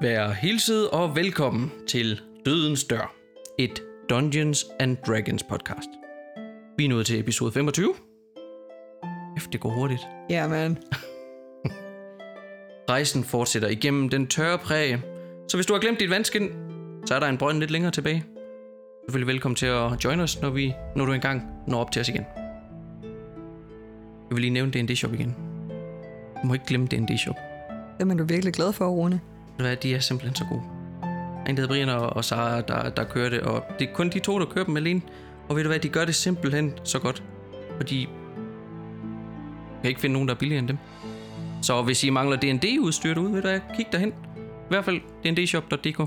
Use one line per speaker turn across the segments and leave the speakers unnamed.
Vær hilset og velkommen til Dødens Dør, et Dungeons and Dragons podcast. Vi er nået til episode 25. Efter det går hurtigt.
Ja, man.
Rejsen fortsætter igennem den tørre præge, så hvis du har glemt dit vandskin, så er der en brønd lidt længere tilbage. Du selvfølgelig velkommen til at join os, når, vi, når du engang når op til os igen. Jeg vil lige nævne D&D Shop igen. Du må ikke glemme D&D Shop.
Dem er du virkelig glad for, Rune.
Hvad, de er simpelthen så gode. En, der hedder Brian og, og Sara, der, der kører det, og det er kun de to, der kører dem alene. Og ved du hvad, de gør det simpelthen så godt. Fordi jeg kan ikke finde nogen, der er billigere end dem. Så hvis I mangler D&D-udstyr derude, ved du hvad, kig derhen. I hvert fald dndshop.dk.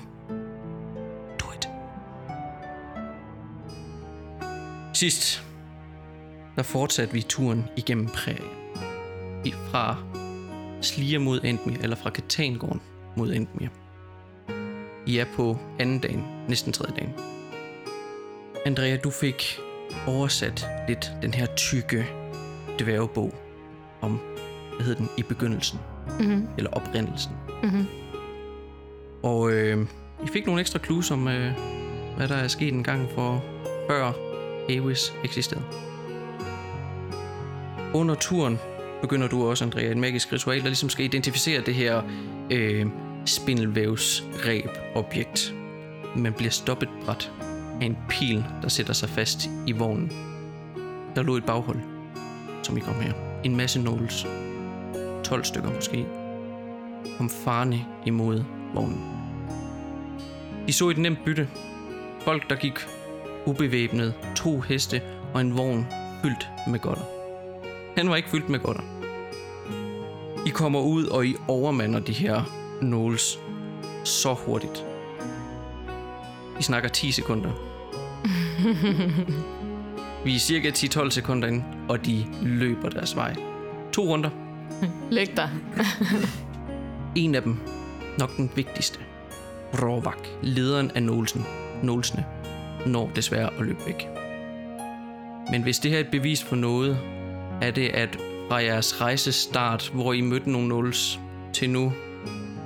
Do it. Sidst, der fortsatte vi turen igennem prærien. I- Fra Slier mod Endmir, eller fra Katangården mod Endmir. I er på anden dagen, næsten tredje dagen. Andrea, du fik oversat lidt den her tykke dværgebog om, hvad hed den, i begyndelsen. Mm-hmm. Eller oprindelsen. Mm-hmm. Og øh, I fik nogle ekstra clues om, øh, hvad der er sket en gang for før Avis eksisterede. Under turen begynder du også, Andrea, et magisk ritual, der ligesom skal identificere det her øh, spindelvævsreb-objekt. men bliver stoppet bræt af en pil, der sætter sig fast i vognen. Der lå et baghold, som I kom her. En masse nåles. 12 stykker måske. Kom farne imod vognen. De så et nemt bytte. Folk, der gik ubevæbnet, to heste og en vogn fyldt med godter. Han var ikke fyldt med godter. I kommer ud, og I overmander de her nåles så hurtigt. I snakker 10 sekunder. Vi er cirka 10-12 sekunder ind, og de løber deres vej. To runder.
Læg dig.
En af dem, nok den vigtigste, Rovak, lederen af Nolsen, Nolsene, når desværre at løbe væk. Men hvis det her er et bevis på noget, er det, at fra jeres rejsestart, hvor I mødte nogle nuls, til nu,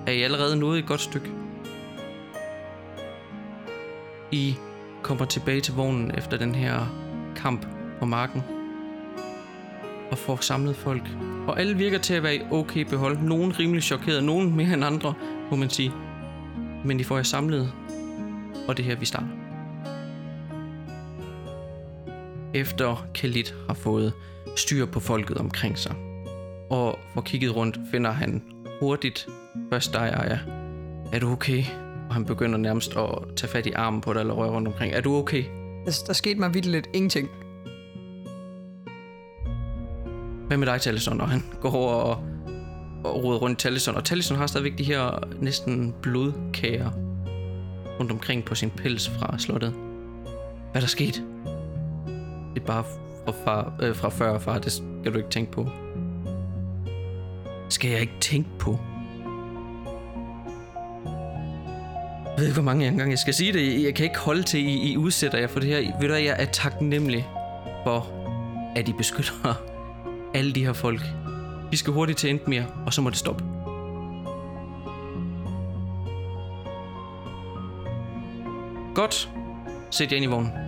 er I allerede nået et godt stykke. I kommer tilbage til vognen efter den her kamp på marken, og får samlet folk. Og alle virker til at være i okay behold. Nogen rimelig chokeret, nogen mere end andre, må man sige. Men de får jer samlet, og det er her, vi starter. Efter Khalid har fået styr på folket omkring sig, og får kigget rundt, finder han hurtigt først dig, Aya. Er du okay? Og han begynder nærmest at tage fat i armen på dig eller røre rundt omkring. Er du okay?
Der, der skete mig vildt lidt ingenting.
Hvad med dig, Talisson? Og han går over og, og roder rundt i Talisson. Og Talisson har stadigvæk de her næsten blodkager rundt omkring på sin pels fra slottet. Hvad er der sket? Det er bare fra, far, øh, fra før, far. Det skal du ikke tænke på. Skal jeg ikke tænke på? Jeg ved ikke, hvor mange gange jeg skal sige det. Jeg kan ikke holde til, I, I udsætter jer for det her. Ved du jeg er taknemmelig for, at I beskytter alle de her folk. Vi skal hurtigt til Endmere, og så må det stoppe. Godt. Sæt jer ind i vognen.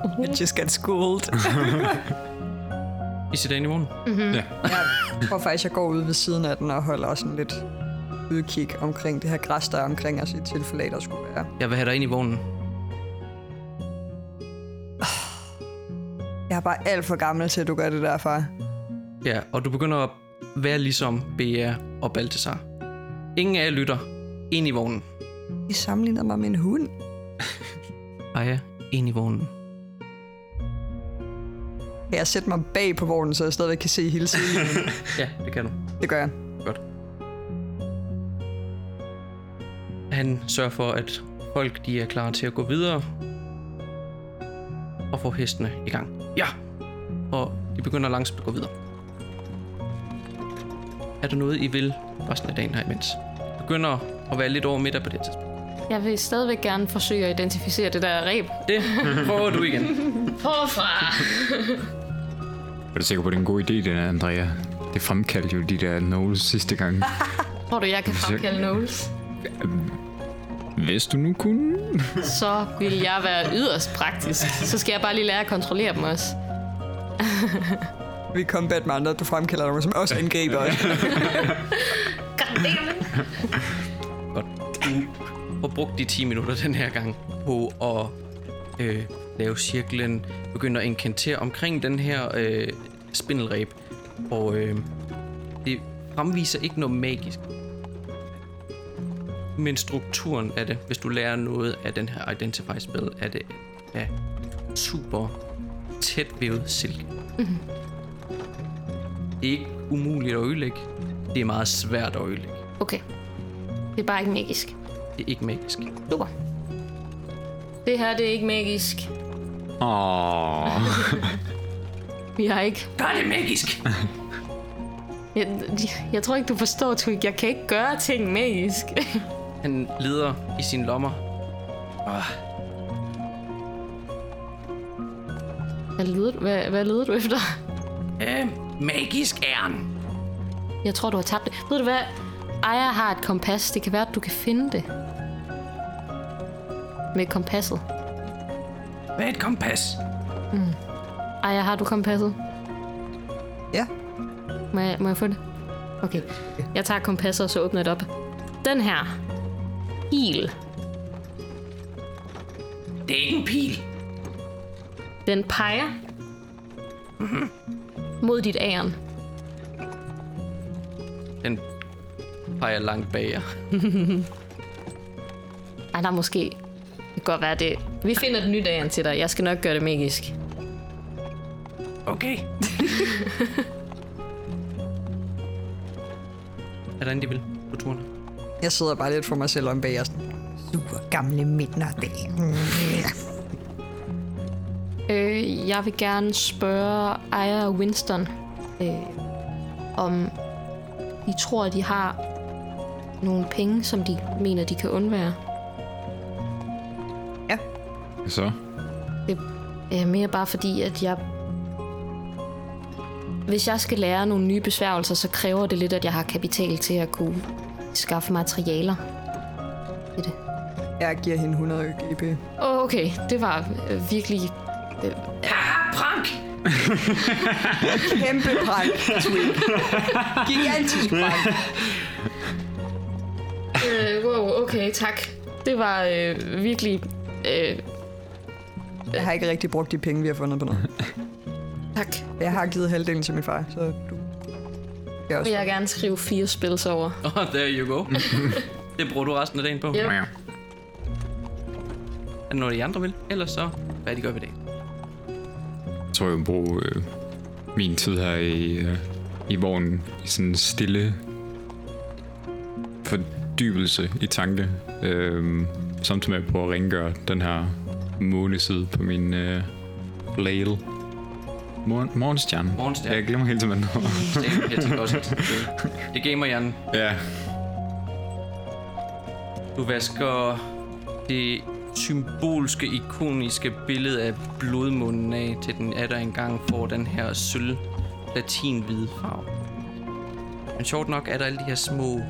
I just got schooled.
I ind i vognen.
jeg tror faktisk, jeg går ud ved siden af den og holder sådan lidt udkig omkring det her græs, der er omkring os i tilfælde af, der skulle være.
Jeg vil have dig ind i vognen.
Jeg er bare alt for gammel til, at du gør det der, far.
Ja, og du begynder at være ligesom Bea og Balthasar. Ingen af jer lytter. Ind i vognen.
I sammenligner mig med en hund.
Ej ja, ind i vognen.
Kan jeg sætte mig bag på vognen, så jeg stadigvæk kan se hele siden?
Ja, det kan du.
det gør jeg.
Godt. Han sørger for, at folk de er klar til at gå videre og få hestene i gang. Ja! Og de begynder langsomt at gå videre. Er der noget, I vil resten af dagen her imens? Begynder at være lidt over middag på det tidspunkt.
Jeg vil stadigvæk gerne forsøge at identificere det der ræb.
Det prøver du igen.
Forfra!
Er du sikker på, at det er en god idé, den Andrea? Det fremkaldte jo de der knowles sidste gang.
Tror du, jeg kan fremkalde Knowles?
Hvis du nu kunne.
Så vil jeg være yderst praktisk. Så skal jeg bare lige lære at kontrollere dem også.
Vi combat med andre, du fremkalder dem, som også angriber os.
Godt. Du har brugt de 10 minutter den her gang på at øh, lave cirklen, begynde at inkantere omkring den her øh, spindelræb. Og øh, det fremviser ikke noget magisk. Men strukturen af det, hvis du lærer noget af den her Identify spil, er det ja, super tæt vævet silke. Mm-hmm. Det er ikke umuligt at ødelægge. Det er meget svært at ødelægge.
Okay. Det er bare ikke magisk.
Det er ikke magisk.
Super. Det her, det er ikke magisk.
Åh.
Vi har ikke...
Gør det magisk!
Jeg, jeg tror ikke, du forstår, Twig. Jeg kan ikke gøre ting magisk.
Han leder i sine lommer. Oh,
Hvad leder, du- hvad, hvad leder du efter?
øh, magisk æren.
Jeg tror, du har tabt det. Ved du hvad? Aya har et kompas. Det kan være, at du kan finde det. Med kompasset.
Hvad er et kompas?
Aya, har du kompasset?
Ja.
Må jeg, må jeg få det? Okay. Jeg tager kompasset, og så åbner det op. Den her. Pil.
Det er ikke en pil.
Den peger mod dit æren.
Den peger langt bag jer.
Ej, der er måske... Det kan godt være det. Vi finder et nyt æren til dig. Jeg skal nok gøre det magisk.
Okay. er der en, de vil på turen?
Jeg sidder bare lidt for mig selv om bag Super gamle minder.
Øh, jeg vil gerne spørge Aya og Winston, øh, om de tror, at de har nogle penge, som de mener, de kan undvære.
Så?
Det er mere bare fordi, at jeg... Hvis jeg skal lære nogle nye besværgelser, så kræver det lidt, at jeg har kapital til at kunne skaffe materialer til det.
Jeg giver hende 100 GP.
Åh, okay. Det var øh, virkelig... Øh,
Kæmpe prank, Twig. Gigantisk prank.
øh, wow, okay, tak. Det var øh, virkelig... Øh,
Jeg har ikke rigtig brugt de penge, vi har fundet på noget.
tak.
Jeg har givet halvdelen til min far, så du... Jeg også.
Vil jeg gerne skrive fire spils over.
Oh, there you go. det bruger du resten af dagen på.
Yep.
Ja.
Er der noget, I andre vil? Ellers så, hvad de gør ved det?
Jeg tror, jeg vil bruge øh, min tid her i, øh, i vognen i sådan en stille fordybelse i tanke. Øh, samtidig med på at rengøre den her måneside på min øh, flail. Morgen, morgenstjerne.
Morgenstjerne.
Jeg glemmer hele tiden, hvad den hedder.
Det, jeg tænker også, at det, det gamer hjernen.
Ja.
Du vasker det symbolske, ikoniske billede af blodmunden af, til den er der engang får den her sølv platinhvide farve. Men sjovt nok er der alle de her små,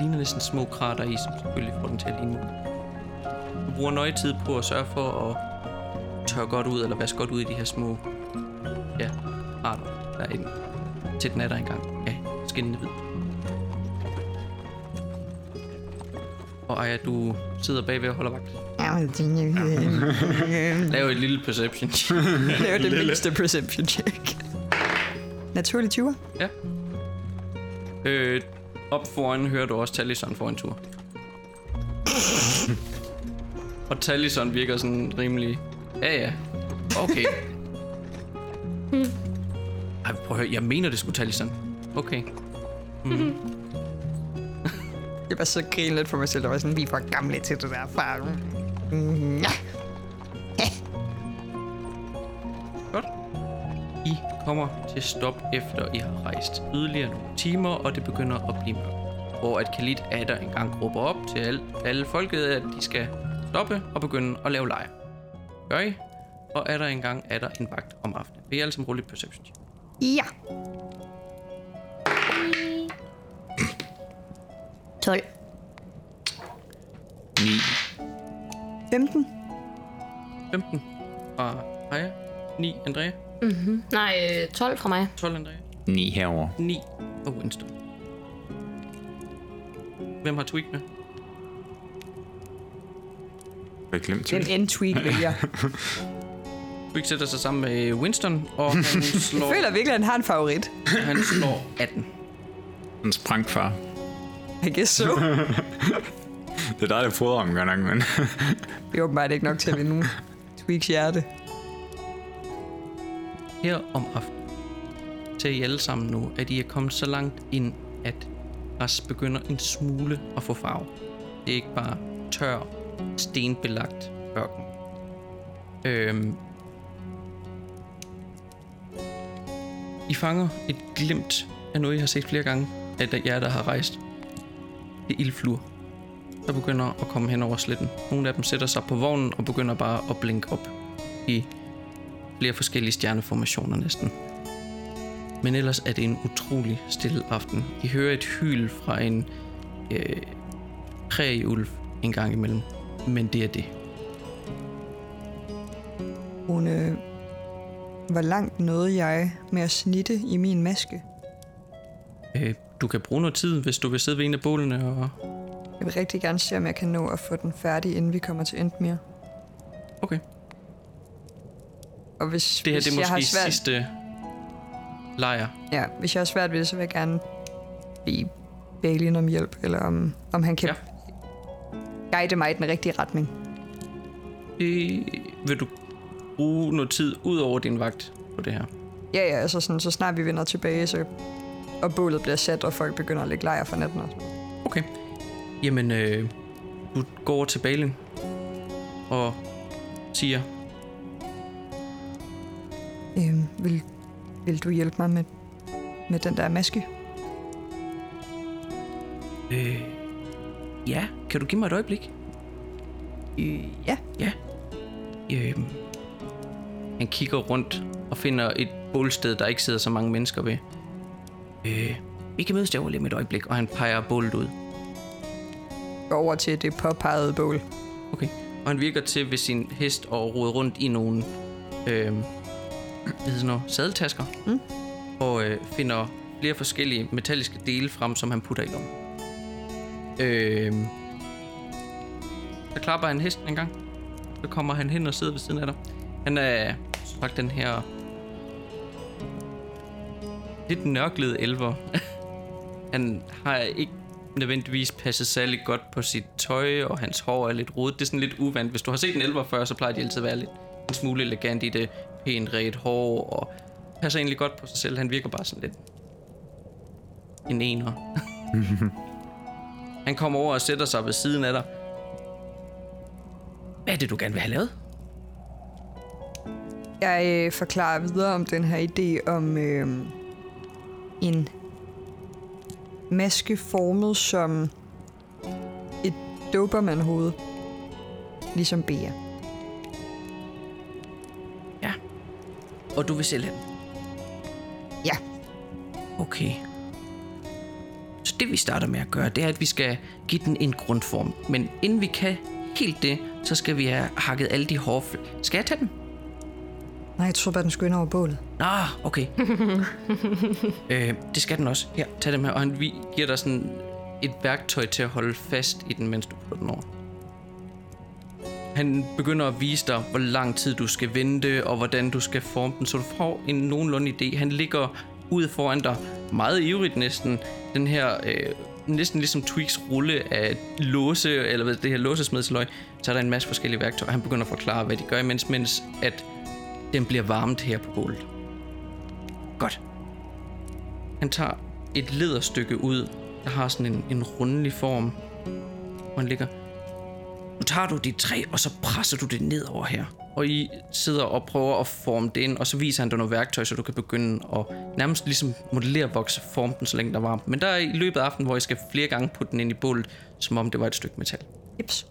ligner næsten små krater i, som selvfølgelig får den til at ligne bruger nøje tid på at sørge for at tørre godt ud, eller vaske godt ud i de her små, ja, krater, der er inde. Til den er der engang, ja, skinnende hvid. Og Aya, du sidder bagved og holder vagt. Lav et lille perception. check.
Det er det mindste perception check. Naturlig 20.
ja. Øh, op foran hører du også Talison for en tur. og Talison virker sådan rimelig Ja, ja. Okay. Ej, prøv at høre. Jeg mener, det skulle tage lige sådan. Okay.
Jeg var så grine lidt for mig selv, der var sådan, vi er for gamle til det der, far. Mm, ja.
Godt. I kommer til stop efter I har rejst yderligere nogle timer, og det begynder at blive mørkt. Hvor at Khalid er der engang råber op til alle, alle folket, at de skal stoppe og begynde at lave lejr. Gør I? Og er der engang er der en vagt om aftenen. Vil I alle sammen rulle et perception check?
Ja.
12.
9.
15.
15 fra Aya. 9 Andrea.
Nej, øh, 12 fra mig.
12 Andrea.
9 herover.
9 og Winston. Hvem har tweak med?
Jeg glemt
Den
det.
end tweak vælger.
Tweak sætter sig sammen med Winston, og han slår,
Jeg føler virkelig, at han har en favorit.
han slår 18.
En sprangfar.
I guess so.
Det er dig, der fodrer ham, godt nok, men...
Det er åbenbart ikke nok til at vinde Tweaks hjerte.
Her om aftenen ser I alle sammen nu, at I er kommet så langt ind, at græs begynder en smule at få farve. Det er ikke bare tør, stenbelagt ørken. Øhm. I fanger et glimt af noget, I har set flere gange, at der jer, der har rejst. Det er ildfluer, der begynder at komme hen over sletten. Nogle af dem sætter sig på vognen og begynder bare at blinke op i flere forskellige stjerneformationer næsten. Men ellers er det en utrolig stille aften. I hører et hyl fra en øh, prægeulv en gang imellem. Men det er det.
Øh, hvor langt nåede jeg med at snitte i min maske?
Øh, du kan bruge noget tid, hvis du vil sidde ved en af bålene og...
Jeg vil rigtig gerne se, om jeg kan nå at få den færdig, inden vi kommer til Endmere.
Okay.
Og hvis,
Det her
hvis
det er
har
måske
svært,
sidste lejr.
Ja, hvis jeg har svært ved det, så vil jeg gerne bede Balin om hjælp, eller om, om han kan
Ja.
Guide mig i den rigtige retning.
Øh, vil du bruge noget tid ud over din vagt på det her?
Ja, ja, altså sådan, så snart vi vender tilbage, så, og bålet bliver sat, og folk begynder at lægge lejr for natten. Og sådan.
Okay. Jamen, øh, du går over til Balin og siger,
Øhm, vil, vil du hjælpe mig med, med den der maske?
øh, ja, kan du give mig et øjeblik?
Øh, ja.
Ja. Øhm, han kigger rundt og finder et bålsted, der ikke sidder så mange mennesker ved. Øh, vi kan mødes derovre lige med et øjeblik, og han peger bålet ud.
Går over til det påpegede bål.
Okay. Og han virker til ved sin hest og rode rundt i nogle øh, hvad hedder noget, sadeltasker.
Mm.
Og øh, finder flere forskellige metalliske dele frem, som han putter i lommen. Øh, så klapper han hesten en gang. Så kommer han hen og sidder ved siden af dig. Han er sagt den her lidt nørklede elver. han har ikke nødvendigvis passet særlig godt på sit tøj, og hans hår er lidt rodet. Det er sådan lidt uvandt. Hvis du har set en elver før, så plejer de altid at være lidt en smule elegant i det. Pænt ret hår, og passer egentlig godt på sig selv. Han virker bare sådan lidt en ener. han kommer over og sætter sig ved siden af dig. Hvad er det, du gerne vil have lavet?
Jeg øh, forklarer videre om den her idé om øh, en maske formet som et Doberman-hoved. Ligesom Bea.
Ja. Og du vil sælge den?
Ja.
Okay. Det vi starter med at gøre, det er, at vi skal give den en grundform. Men inden vi kan helt det, så skal vi have hakket alle de hårde... Skal jeg tage den?
Nej, jeg tror bare, den ind over bålet.
Ah, okay. øh, det skal den også. Her, tag dem her. Og han vi- giver dig sådan et værktøj til at holde fast i den, mens du putter den over. Han begynder at vise dig, hvor lang tid du skal vente, og hvordan du skal forme den, så du får en nogenlunde idé. Han ligger ud foran dig, meget ivrigt næsten, den her øh, næsten ligesom Tweaks rulle af låse, eller hvad det her låsesmedsløg, så er der en masse forskellige værktøjer. Han begynder at forklare, hvad de gør imens, mens at den bliver varmet her på gulvet. Godt. Han tager et lederstykke ud, der har sådan en, en rundelig form, hvor han ligger. Nu tager du dit træ, og så presser du det ned over her. Og I sidder og prøver at forme det ind, og så viser han dig noget værktøj, så du kan begynde at nærmest ligesom modellere voks forme den, så længe der er varmt. Men der er i løbet af aftenen, hvor I skal flere gange putte den ind i bålet, som om det var et stykke metal.
Ips.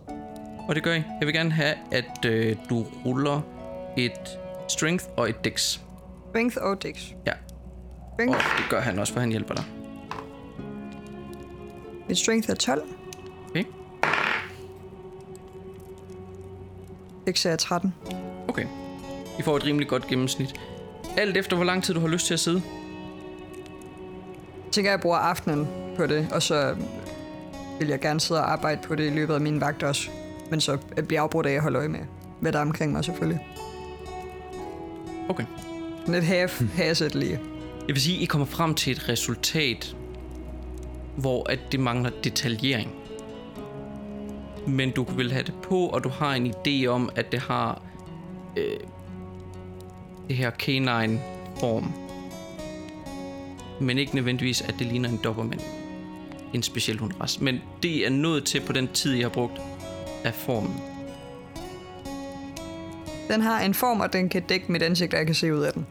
Og det gør I. Jeg vil gerne have, at øh, du ruller et strength og et dex.
Strength og Dix.
Ja,
Strength.
og det gør han også, for han hjælper dig.
Mit strength er 12. Er 13.
Okay. I får et rimelig godt gennemsnit. Alt efter, hvor lang tid du har lyst til at sidde.
Jeg tænker, jeg bruger aftenen på det, og så vil jeg gerne sidde og arbejde på det i løbet af min vagt også. Men så bliver jeg afbrudt af at holde øje med, hvad der er omkring mig selvfølgelig.
Okay.
Lidt half, hasset lige.
Jeg vil sige, at I kommer frem til et resultat, hvor at det mangler detaljering. Men du vil have det på, og du har en idé om, at det har øh, det her canine form. Men ikke nødvendigvis, at det ligner en dobermand. En speciel hundras. Men det er nået til på den tid, jeg har brugt af formen.
Den har en form, og den kan dække mit ansigt, og jeg kan se ud af den.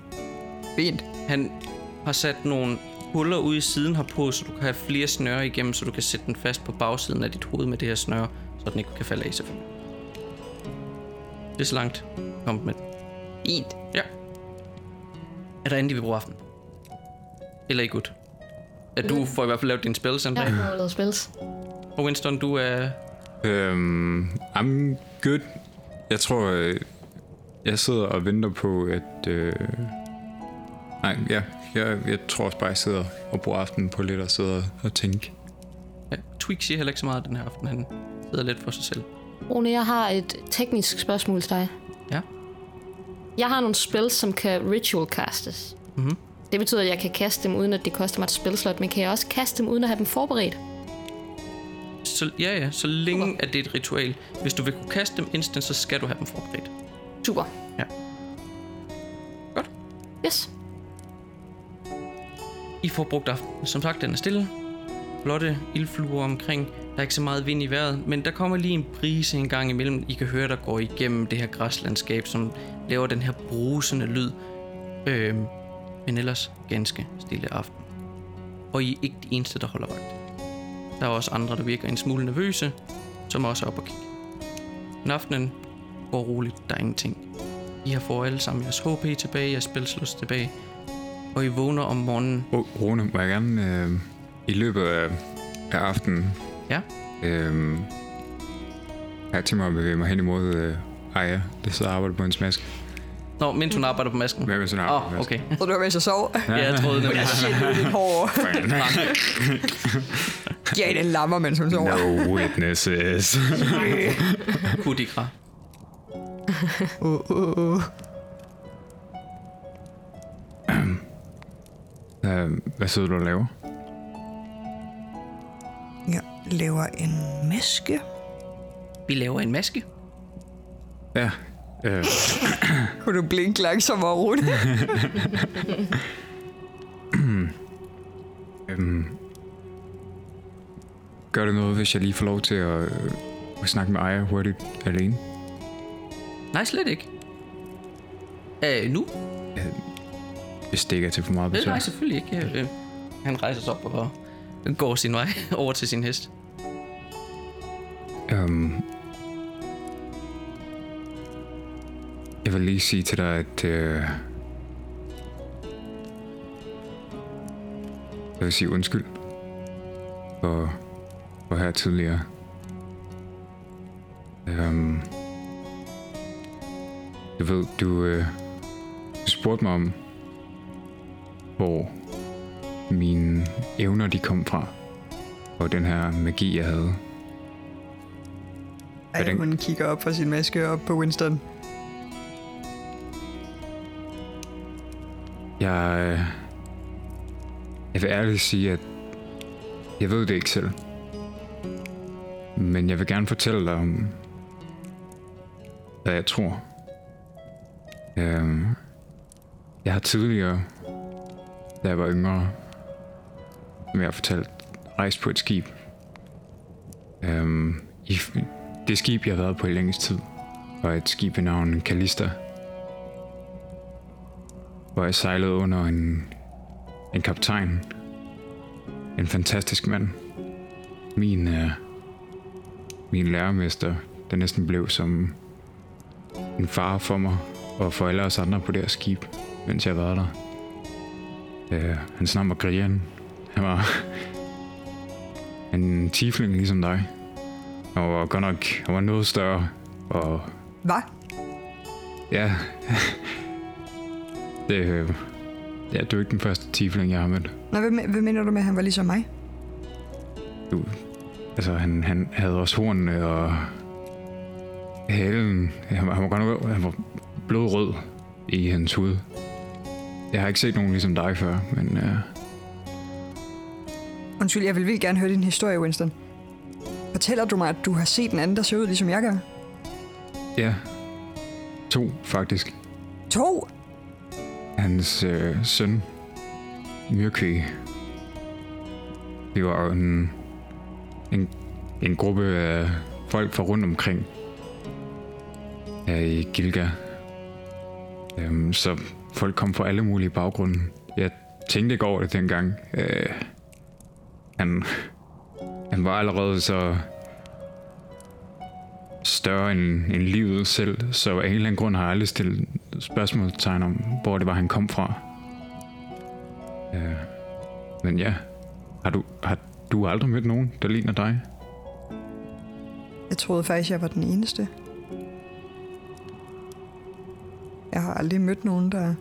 Fint.
Han har sat nogle huller ud i siden herpå, så du kan have flere snøre igennem, så du kan sætte den fast på bagsiden af dit hoved med det her snøre, så den ikke kan falde af selvfølgelig. Det er så langt. Kom med.
Fint.
Ja. Er der andet, I vil bruge aften? Eller ikke godt? At du får i hvert fald lavet din spil, sådan
Jeg har lavet spils.
Og Winston, du er...
Øhm, I'm good. Jeg tror, øh, jeg sidder og venter på, at... Øh, nej, ja, jeg, jeg tror også bare, jeg sidder og bruger aftenen på lidt at sidde og tænke.
Ja, Tweak siger heller ikke så meget den her aften. Han sidder lidt for sig selv.
Rune, jeg har et teknisk spørgsmål til dig.
Ja.
Jeg har nogle spells, som kan ritual castes.
Mhm.
Det betyder, at jeg kan kaste dem, uden at det koster mig et spilslot, men kan jeg også kaste dem, uden at have dem forberedt?
Så, ja, ja, så længe at det er et ritual. Hvis du vil kunne kaste dem instant, så skal du have dem forberedt.
Super.
Ja. Godt.
Yes.
I får brugt aften. Som sagt, den er stille. Flotte ildfluer omkring. Der er ikke så meget vind i vejret, men der kommer lige en brise en gang imellem. I kan høre, der går igennem det her græslandskab, som laver den her brusende lyd. Øhm, men ellers ganske stille aften. Og I er ikke de eneste, der holder vagt. Der er også andre, der virker en smule nervøse, som også er oppe og kigge. Men aftenen går roligt, der er ingenting. I har fået alle sammen jeres HP tilbage, jeres spilslust tilbage, og I vågner om morgenen.
Oh, Rune, må jeg gerne øh, i løbet af, af aftenen...
Ja.
Øh, jeg tænker mig at bevæge mig hen imod øh, Aya, der sidder og arbejder på en smask.
Nå, mens hun arbejder på masken.
Hvad med sådan
Åh, oh, okay.
Så du var mens jeg sov?
Ja, jeg troede det var
Shit, det er. Ja, den lammer, mens hun sover.
No witnesses.
Kudikra.
Uh, uh, uh.
Uh, hvad sidder du og laver?
Jeg laver en maske.
Vi laver en maske.
Ja. Øh,
Kunne du blinke langsommere, Rune?
øhm, gør det noget, hvis jeg lige får lov til at, øh, at snakke med Aya hurtigt alene?
Nej, slet ikke. Øh, nu?
Hvis det ikke er til for meget
Øh,
besvær.
nej, selvfølgelig ikke. Øh, han rejser sig op og går sin vej over til sin hest.
Um, jeg vil lige sige til dig, at uh, jeg vil sige undskyld for, for her tidligere. Um, jeg ved, du, uh, du spurgte mig om, hvor mine evner de kom fra, og den her magi, jeg havde.
Ej,
den-
hun kigger op fra sin maske op på Winston.
Jeg, øh, jeg vil ærligt sige, at Jeg ved det ikke selv. Men jeg vil gerne fortælle dig om, hvad jeg tror. Øhm, jeg har tidligere, da jeg var yngre, som jeg har fortalt, rejst på et skib. Øhm, i, det skib, jeg har været på i længst tid, var et skib ved navn Kalista. Hvor jeg sejlede under en, en kaptajn. En fantastisk mand. Min, øh, min lærermester, der næsten blev som en far for mig og for alle os andre på det her skib, mens jeg var der. Øh, hans navn var Grian. Han var en tiefling ligesom dig. Han var godt nok han var noget større. Og
Hvad?
ja, det, øh, ja, du er ikke den første tiefling, jeg har mødt.
Nå, hvad, hvad mener du med, at han var ligesom mig?
Du, altså, han, han havde også hornene og halen. Han, var- han var godt nok han var blodrød i hans hud. Jeg har ikke set nogen ligesom dig før, men uh,
Undskyld, jeg vil vildt gerne høre din historie, Winston. Fortæller du mig, at du har set en anden, der ser ud, ligesom jeg gør?
ja, to faktisk.
To?
Hans øh, søn, Myrkvæg. Vi var en, en, en gruppe af folk fra rundt omkring her i Gilga. Øhm, så folk kom fra alle mulige baggrunde. Jeg tænkte ikke over det dengang. Øh, han, han var allerede så større end, end livet selv, så af en eller anden grund har jeg aldrig stillet spørgsmålstegn om, hvor det var, han kom fra. Øh, men ja, har du, har du aldrig mødt nogen, der ligner dig?
Jeg troede faktisk, jeg var den eneste. Jeg har aldrig mødt nogen, der...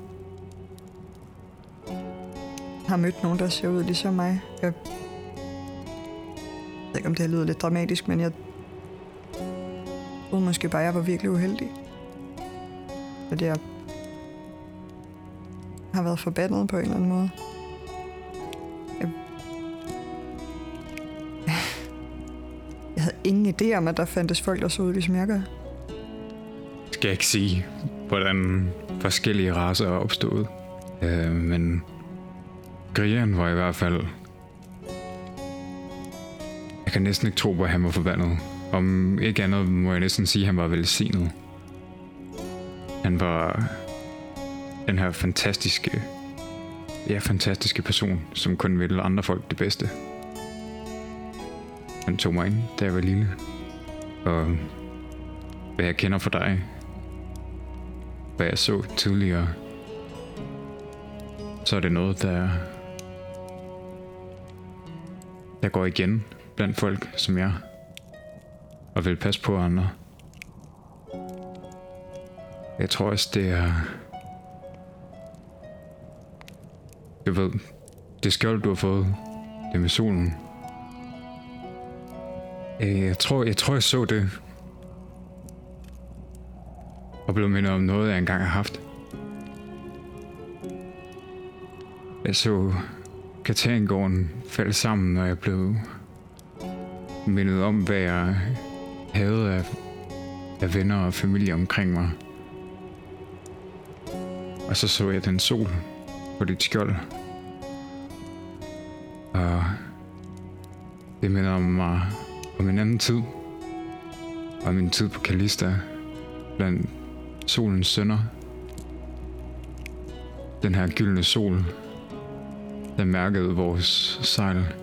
Har mødt nogen, der ser ud ligesom mig. Jeg, ved ikke, om det her lyder lidt dramatisk, men jeg troede måske bare, jeg var virkelig uheldig. At jeg har været forbandet på en eller anden måde. Jeg, jeg havde ingen idé om, at der fandtes folk, der så ud, ligesom jeg gør.
Skal jeg ikke sige, hvordan forskellige raser er opstået. Øh, men Grian var i hvert fald... Jeg kan næsten ikke tro på, at han var forbandet. Om ikke andet må jeg næsten sige, at han var velsignet. Han var den her fantastiske, ja, fantastiske person, som kun ville andre folk det bedste. Han tog mig ind, da jeg var lille. Og hvad jeg kender for dig, hvad jeg så tidligere, så er det noget, der, der går igen blandt folk som jeg, og vil passe på andre. Jeg tror også, det er... Du ved, det skjold, du har fået, det med solen. Øh, jeg tror, jeg tror, jeg så det, og blev mindet om noget, jeg engang har haft. Jeg så Katangården faldt sammen, når jeg blev mindet om, hvad jeg havde af, af venner og familie omkring mig. Og så så jeg den sol på dit skjold. Og det minder om mig om en anden tid. Og min tid på Kalista blandt solens sønner. Den her gyldne sol, der mærkede vores sejl.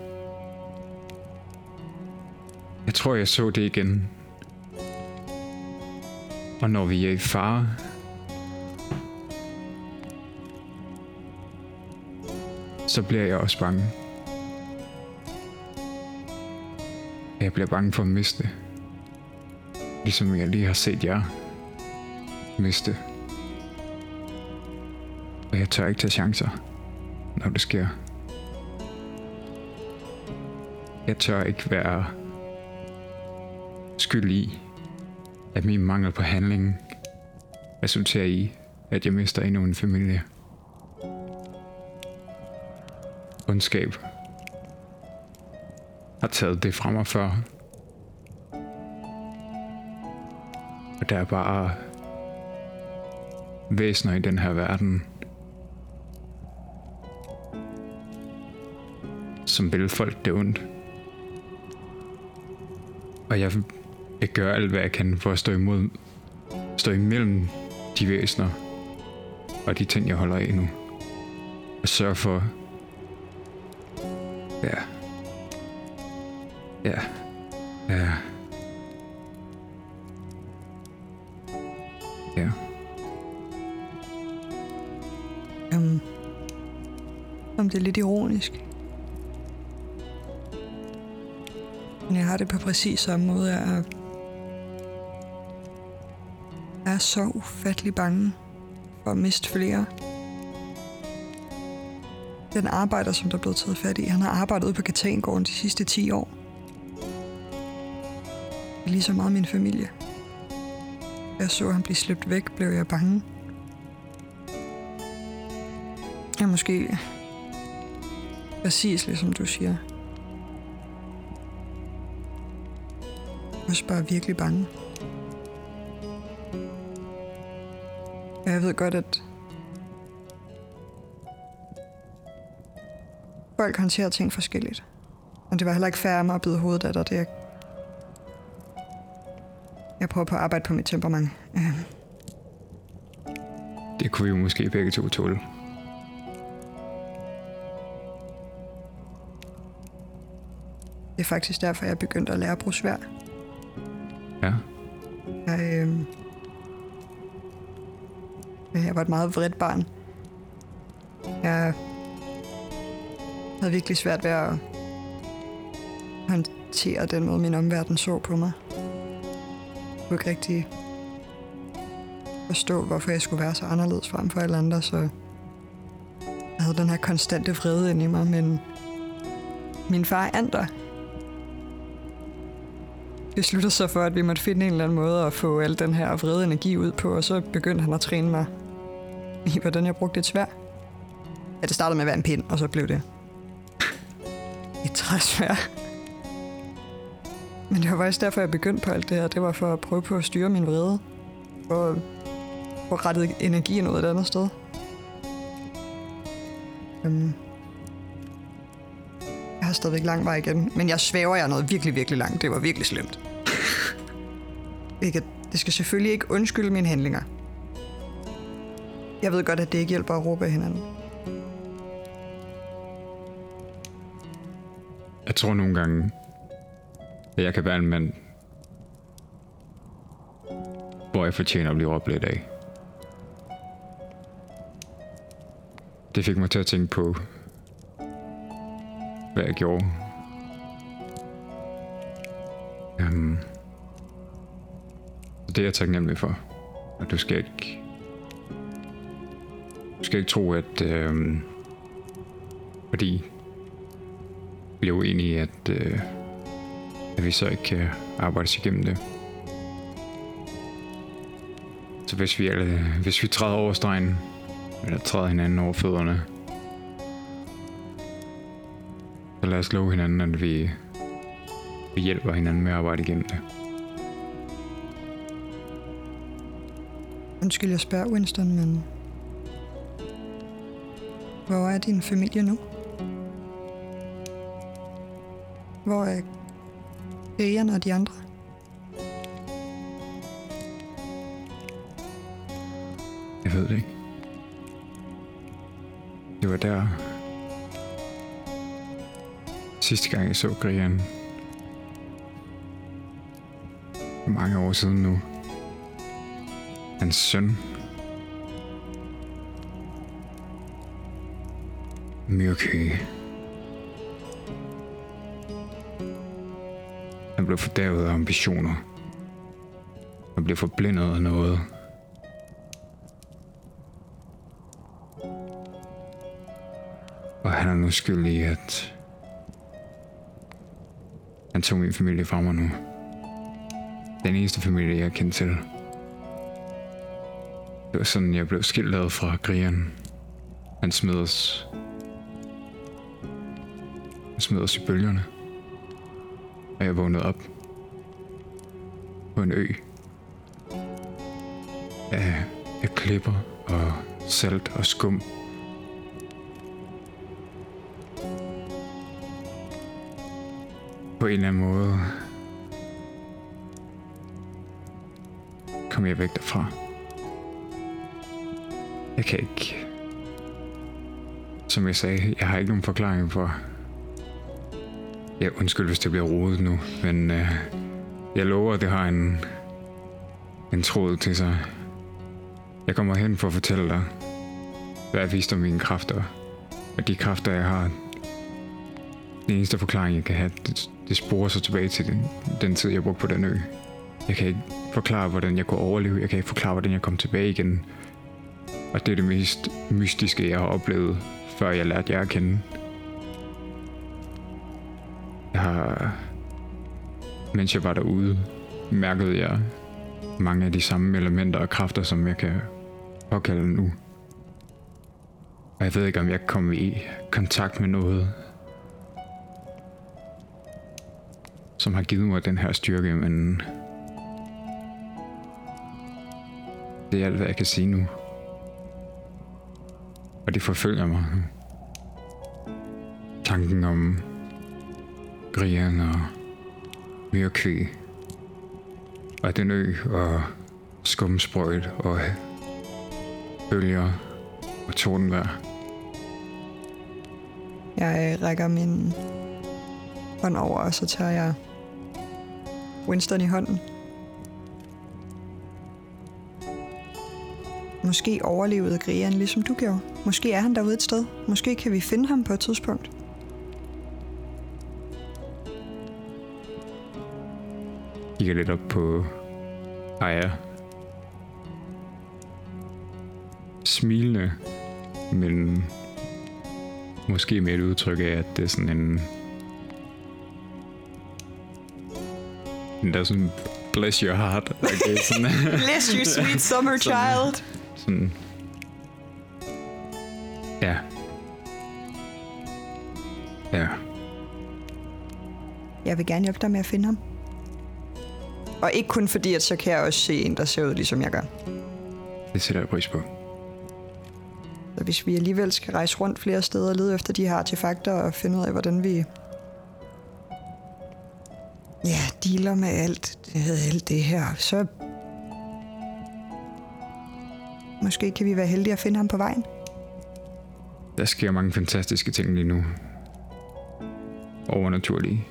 Jeg tror, jeg så det igen. Og når vi er i fare, så bliver jeg også bange. Jeg bliver bange for at miste. Ligesom jeg lige har set jer miste. Og jeg tør ikke tage chancer, når det sker. Jeg tør ikke være skyld i, at min mangel på handling resulterer i, at jeg mister endnu en familie. Ondskab har taget det fra mig før. Og der er bare væsener i den her verden, som vil folk det ondt. Og jeg jeg gør alt, hvad jeg kan for at stå imod, stå imellem de væsener og de ting, jeg holder af nu. Og sørge for, ja, ja, ja, ja.
Um, om det er lidt ironisk. Har det på præcis samme måde. Jeg er, jeg er så ufattelig bange for at miste flere. Den arbejder, som der er blevet taget fat i, han har arbejdet ude på Katangården de sidste 10 år. Det er lige så meget min familie. Jeg så ham blive slæbt væk, blev jeg bange. Jeg måske præcis ligesom du siger. Også bare virkelig bange. Jeg ved godt, at folk håndterer ting forskelligt. Og det var heller ikke fair af mig at bide hovedet af dig. Det er... Jeg prøver på at arbejde på mit temperament. Øhm.
Det kunne vi jo måske begge to tåle.
Det er faktisk derfor, jeg er begyndt at lære at bruge svær. Jeg var et meget vredt barn. Jeg havde virkelig svært ved at håndtere den måde, min omverden så på mig. Jeg kunne ikke rigtig forstå, hvorfor jeg skulle være så anderledes frem for alle andre, så jeg havde den her konstante vrede inde i mig, men min far Ander, besluttede sig for, at vi måtte finde en eller anden måde at få al den her vrede energi ud på, og så begyndte han at træne mig i, hvordan jeg brugte et svær. Ja, det startede med at være en pind, og så blev det et træsvær. Men det var faktisk derfor, jeg begyndte på alt det her. Det var for at prøve på at styre min vrede. At få rettet energien ud et andet sted. Um, jeg har stadigvæk lang vej igen, men jeg svæver jeg noget virkelig, virkelig langt. Det var virkelig slemt. ikke, det skal selvfølgelig ikke undskylde mine handlinger. Jeg ved godt, at det ikke hjælper at råbe af hinanden.
Jeg tror nogle gange, at jeg kan være en mand, hvor jeg fortjener at blive råbt lidt af. Det fik mig til at tænke på, hvad jeg gjorde. Um, det er jeg taknemmelig for. Og du skal ikke... Skal ikke tro, at... Øh, fordi vi er uenige, at, øh, at vi så ikke kan arbejde os igennem det. Så hvis vi, alle, hvis vi træder over stregen, eller træder hinanden over fødderne, så lad os love hinanden, at vi, vi hjælper hinanden med at arbejde igennem det.
Undskyld, jeg spørger Winston, men... Hvor er din familie nu? Hvor er lægerne og de andre?
Jeg ved det ikke. Det var der... Sidste gang jeg så Grian. Mange år siden nu. Hans søn. Myrky. Han blev fordavet af ambitioner. Han blev forblindet af noget. Og han er nu skyld i, at han tog min familie fra mig nu. Den eneste familie, jeg kendte til. Det var sådan, jeg blev skilt fra Grian. Han smed os... Han os i bølgerne. og jeg vågnede op på en ø af, af klipper og salt og skum. På en eller anden måde kom jeg væk derfra. Jeg kan ikke... Som jeg sagde, jeg har ikke nogen forklaring for... Ja, undskyld, hvis det bliver rodet nu, men øh, jeg lover, at det har en, en tråd til sig. Jeg kommer hen for at fortælle dig, hvad jeg viste om mine kræfter. Og de kræfter, jeg har, den eneste forklaring, jeg kan have, det, det sporer sig tilbage til den, den tid, jeg brugte på den ø. Jeg kan ikke forklare, hvordan jeg kunne overleve. Jeg kan ikke forklare, hvordan jeg kom tilbage igen. Og det er det mest mystiske, jeg har oplevet, før jeg lærte jer at kende. Har, mens jeg var derude, mærkede jeg mange af de samme elementer og kræfter, som jeg kan påkalde nu. Og jeg ved ikke, om jeg kan komme i kontakt med noget, som har givet mig den her styrke, men det er alt, hvad jeg kan sige nu. Og det forfølger mig. Tanken om Grian og Myrkvæg og den ø og skumsprøjt og bølger og tordenvejr.
Jeg øh, rækker min hånd over, og så tager jeg Winston i hånden. Måske overlevede Grian, ligesom du gjorde. Måske er han derude et sted. Måske kan vi finde ham på et tidspunkt.
Kigger lidt op på Aya. Smilende, men måske med et udtryk af, at det er sådan en... en der er sådan, bless your heart. Okay, sådan,
Bless you, sweet summer child.
sådan, ja. Ja,
Jeg vil gerne hjælpe dig med at finde ham. Og ikke kun fordi, at så kan jeg også se en, der ser ud, ligesom jeg gør.
det sætter jeg pris på.
Så hvis vi alligevel skal rejse rundt flere steder og lede efter de her artefakter og finde ud af, hvordan vi... Ja, dealer med alt, alt det her, så... Måske kan vi være heldige at finde ham på vejen.
Der sker mange fantastiske ting lige nu. Overnaturlige.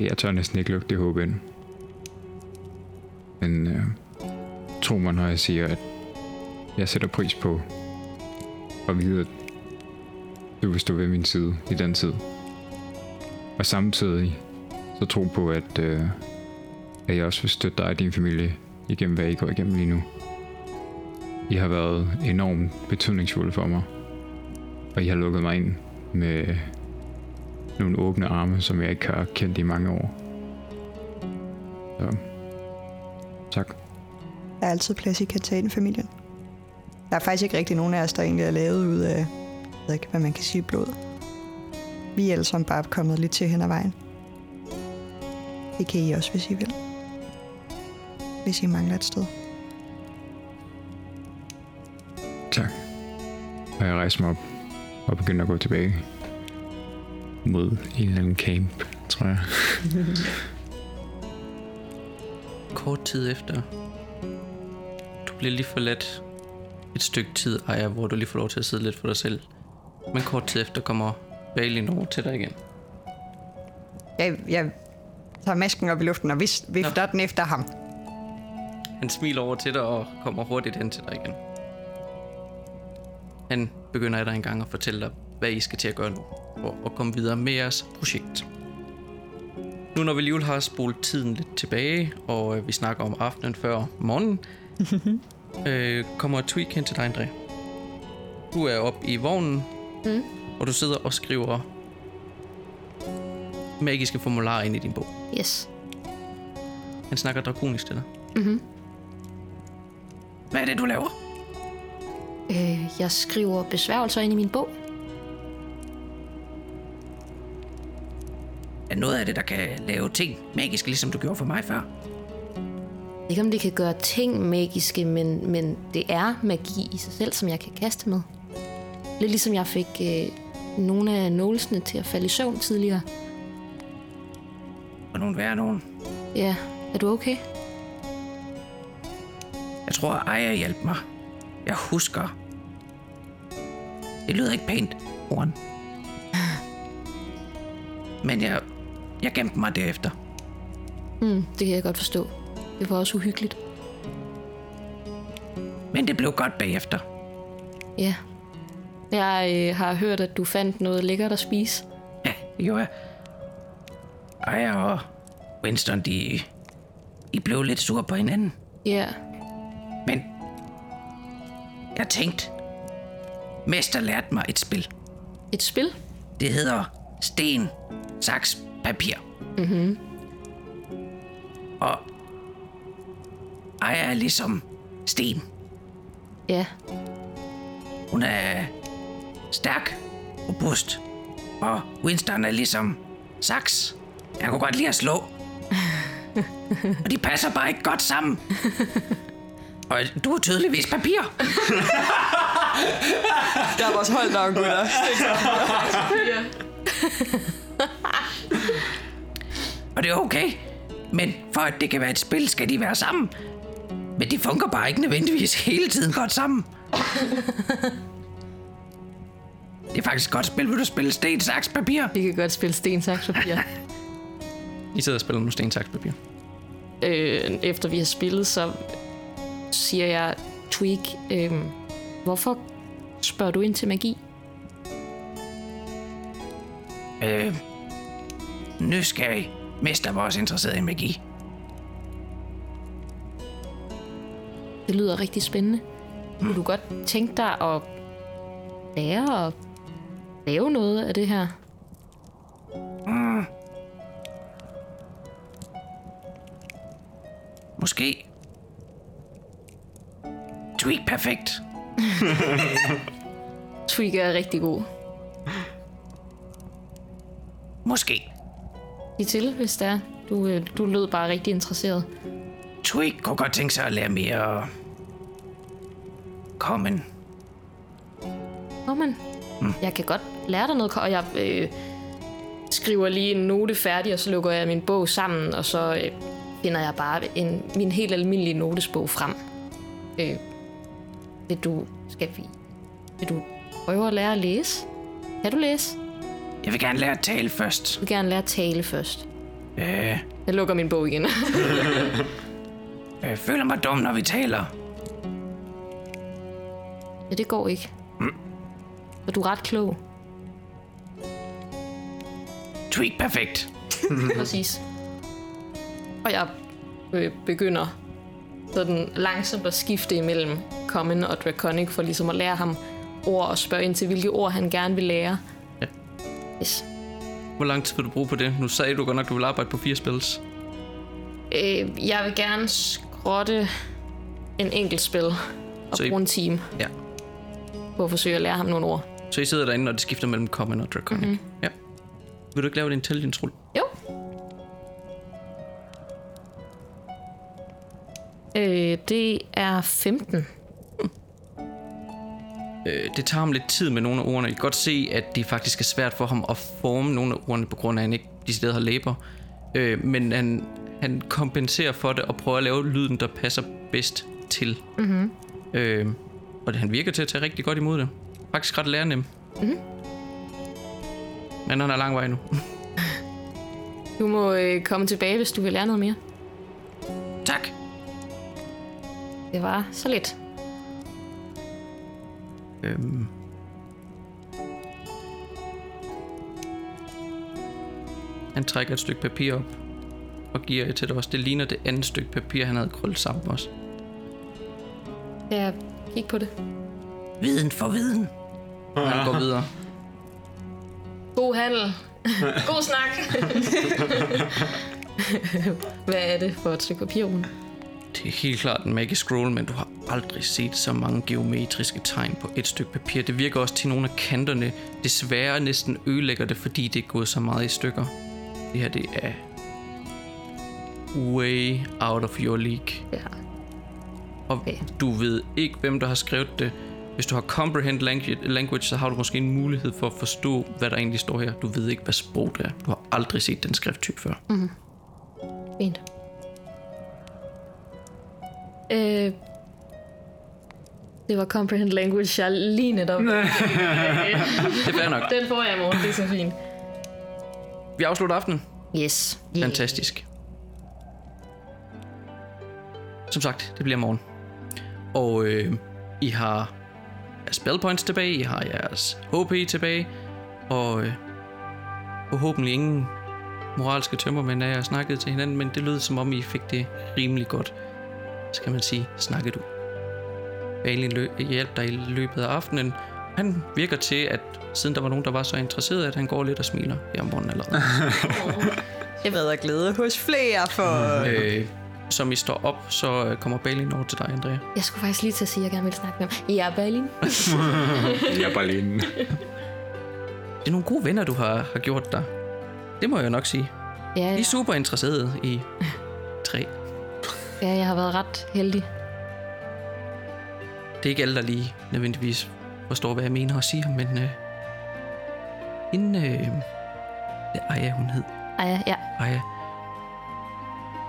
Jeg tør næsten ikke lukke det håb ind. Men øh, tro mig, når jeg siger, at jeg sætter pris på at vide, at du vil stå ved min side i den tid. Og samtidig så tro på, at, øh, at jeg også vil støtte dig og din familie igennem, hvad I går igennem lige nu. I har været enormt betydningsfulde for mig. Og I har lukket mig ind med nogle åbne arme, som jeg ikke har kendt i mange år. Så tak.
Der er altid plads i Katanen-familien. Der er faktisk ikke rigtig nogen af os, der egentlig er lavet ud af, jeg ved ikke, hvad man kan sige, blod. Vi er alle sammen bare kommet lidt til hen ad vejen. Det kan I også, hvis I vil. Hvis I mangler et sted.
Tak. Og jeg rejser mig op og begynder at gå tilbage mod en eller anden camp, tror jeg.
Kort tid efter, du bliver lige forladt et stykke tid, Aya, hvor du lige får lov til at sidde lidt for dig selv. Men kort tid efter kommer Balin over til dig igen.
Jeg, jeg tager masken op i luften og vis- vifter den efter ham.
Han smiler over til dig og kommer hurtigt hen til dig igen. Han begynder af dig en gang at fortælle dig, hvad I skal til at gøre nu, for at komme videre med jeres projekt. Nu når vi alligevel har spolet tiden lidt tilbage, og øh, vi snakker om aftenen før morgenen, øh, kommer Tweak hen til dig, André. Du er oppe i vognen,
Mm.
og du sidder og skriver magiske formularer ind i din bog.
Yes.
Han snakker drakonisk til dig.
Mhm.
Hvad er det, du laver?
Øh, jeg skriver besværgelser ind i min bog.
Er noget af det, der kan lave ting magisk, ligesom du gjorde for mig før.
Ikke om det kan gøre ting magiske, men, men det er magi i sig selv, som jeg kan kaste med. Lidt ligesom jeg fik øh, nogle af nålesene til at falde i søvn tidligere.
Og nogen værre nogen.
Ja, er du okay?
Jeg tror, Aya hjalp mig. Jeg husker. Det lyder ikke pænt, Horn. Men jeg, jeg gemte mig derefter.
Mm, det kan jeg godt forstå. Det var også uhyggeligt.
Men det blev godt bagefter.
Ja. Jeg øh, har hørt, at du fandt noget lækkert at spise.
Ja, det gjorde jeg. Aya og Winston, de, de blev lidt sure på hinanden.
Ja,
Men jeg tænkte, Mester lærte mig et spil.
et spil.
Det hedder sten, saks, papir. Mm-hmm. Og Aya er ligesom sten.
Ja,
Hun er stærk, robust. Og Winston er ligesom saks. Jeg kunne godt lide at slå. og de passer bare ikke godt sammen. Og du er tydeligvis papir.
Der er vores holdnavn, gutter.
Og det er okay. Men for at det kan være et spil, skal de være sammen. Men de fungerer bare ikke nødvendigvis hele tiden godt sammen. Det er faktisk et godt spil, vil du spille sten, saks, papir.
vi kan godt spille sten, saks, papir.
I sidder og spiller nu sten, saks, papir.
øh, efter vi har spillet, så siger jeg, Tweak, øh, hvorfor spørger du ind til magi?
Øh, nysgerrig. Mester var også interesseret i magi.
Det lyder rigtig spændende. Kunne du godt tænke dig at lære og lave noget af det her?
Måske. Tweak perfekt.
Tweak er rigtig god.
Måske.
Sig til, hvis det er. Du, øh, du lød bare rigtig interesseret.
Tweak kunne godt tænke sig at lære mere... Common.
Nå, men jeg kan godt lære dig noget, og jeg øh, skriver lige en note færdig, og så lukker jeg min bog sammen, og så øh, finder jeg bare en, min helt almindelige notesbog frem. Øh, vil du, skal vi, vil du prøve at lære at læse? Kan du læse?
Jeg vil gerne lære at tale først.
Jeg vil gerne lære at tale først.
Øh,
Jeg lukker min bog igen.
jeg føler mig dum, når vi taler.
ja, det går ikke. Og du er ret klog.
Tweak perfekt.
Præcis. Og jeg øh, begynder sådan langsomt at skifte imellem Common og Draconic, for ligesom at lære ham ord og spørge ind til, hvilke ord han gerne vil lære. Yes.
Hvor lang tid vil du bruge på det? Nu sagde du godt nok, du vil arbejde på fire spils.
Øh, jeg vil gerne skrotte en enkelt spil og
Så I-
bruge en time
Ja.
på at forsøge at lære ham nogle ord.
Så I sidder derinde, og det skifter mellem Common og Draconic. Mm-hmm. Ja. Vil du ikke lave et intelligence-rull?
Jo. Øh, det er 15.
Øh, det tager ham lidt tid med nogle af ordene. I kan godt se, at det faktisk er svært for ham at forme nogle af ordene, på grund af, at han ikke decideret har læber. Øh, men han, han kompenserer for det og prøver at lave lyden, der passer bedst til. Mm-hmm. Øh, og det, han virker til at tage rigtig godt imod det. Faktisk ret lærenem. Mm-hmm. Men han er lang vej nu.
Du må øh, komme tilbage, hvis du vil lære noget mere.
tak.
Det var så lidt.
Øhm. Han trækker et stykke papir op og giver et til dig også. Det ligner det andet stykke papir, han havde krøllet sammen også.
Jeg kigge på det?
Viden for viden. Han går videre.
God handel. God snak. Hvad er det for et stykke papir, Rune?
Det er helt klart en magic scroll, men du har aldrig set så mange geometriske tegn på et stykke papir. Det virker også til nogle af kanterne. Desværre næsten ødelægger det, fordi det er gået så meget i stykker. Det her, det er way out of your league.
Ja.
Og
Okay.
du ved ikke, hvem der har skrevet det. Hvis du har comprehend langu- language, så har du måske en mulighed for at forstå, hvad der egentlig står her. Du ved ikke, hvad sprog det er. Du har aldrig set den skrifttype før.
Fint. Øh, det var comprehend language, jeg lige netop.
Det er fair nok.
Den får jeg i morgen, det er så fint.
Vi afslutter aftenen.
Yes.
Fantastisk. Som sagt, det bliver morgen. Og øh, I har jeres spell points tilbage, I har jeres HP tilbage, og øh, forhåbentlig ingen moralske tømmermænd af jer snakkede til hinanden, men det lød som om I fik det rimelig godt, skal man sige, snakket ud. Balin lø- hjalp dig i løbet af aftenen. Han virker til, at siden der var nogen, der var så interesseret, at han går lidt og smiler her om morgenen allerede.
Jeg ved at glæde hos flere for...
Øh, som I står op, så øh, kommer Balin over til dig, Andrea.
Jeg skulle faktisk lige til at sige, at jeg gerne ville snakke med ham. Ja,
er bare alene.
Det er nogle gode venner, du har, har gjort dig. Det må jeg nok sige.
Ja,
De
ja.
er super interesserede i træ.
ja, jeg har været ret heldig.
Det er ikke alle, der lige nødvendigvis forstår, hvad jeg mener og siger, men øh, hende, øh, det er Aya, hun hed.
Ej, ja.
Aya.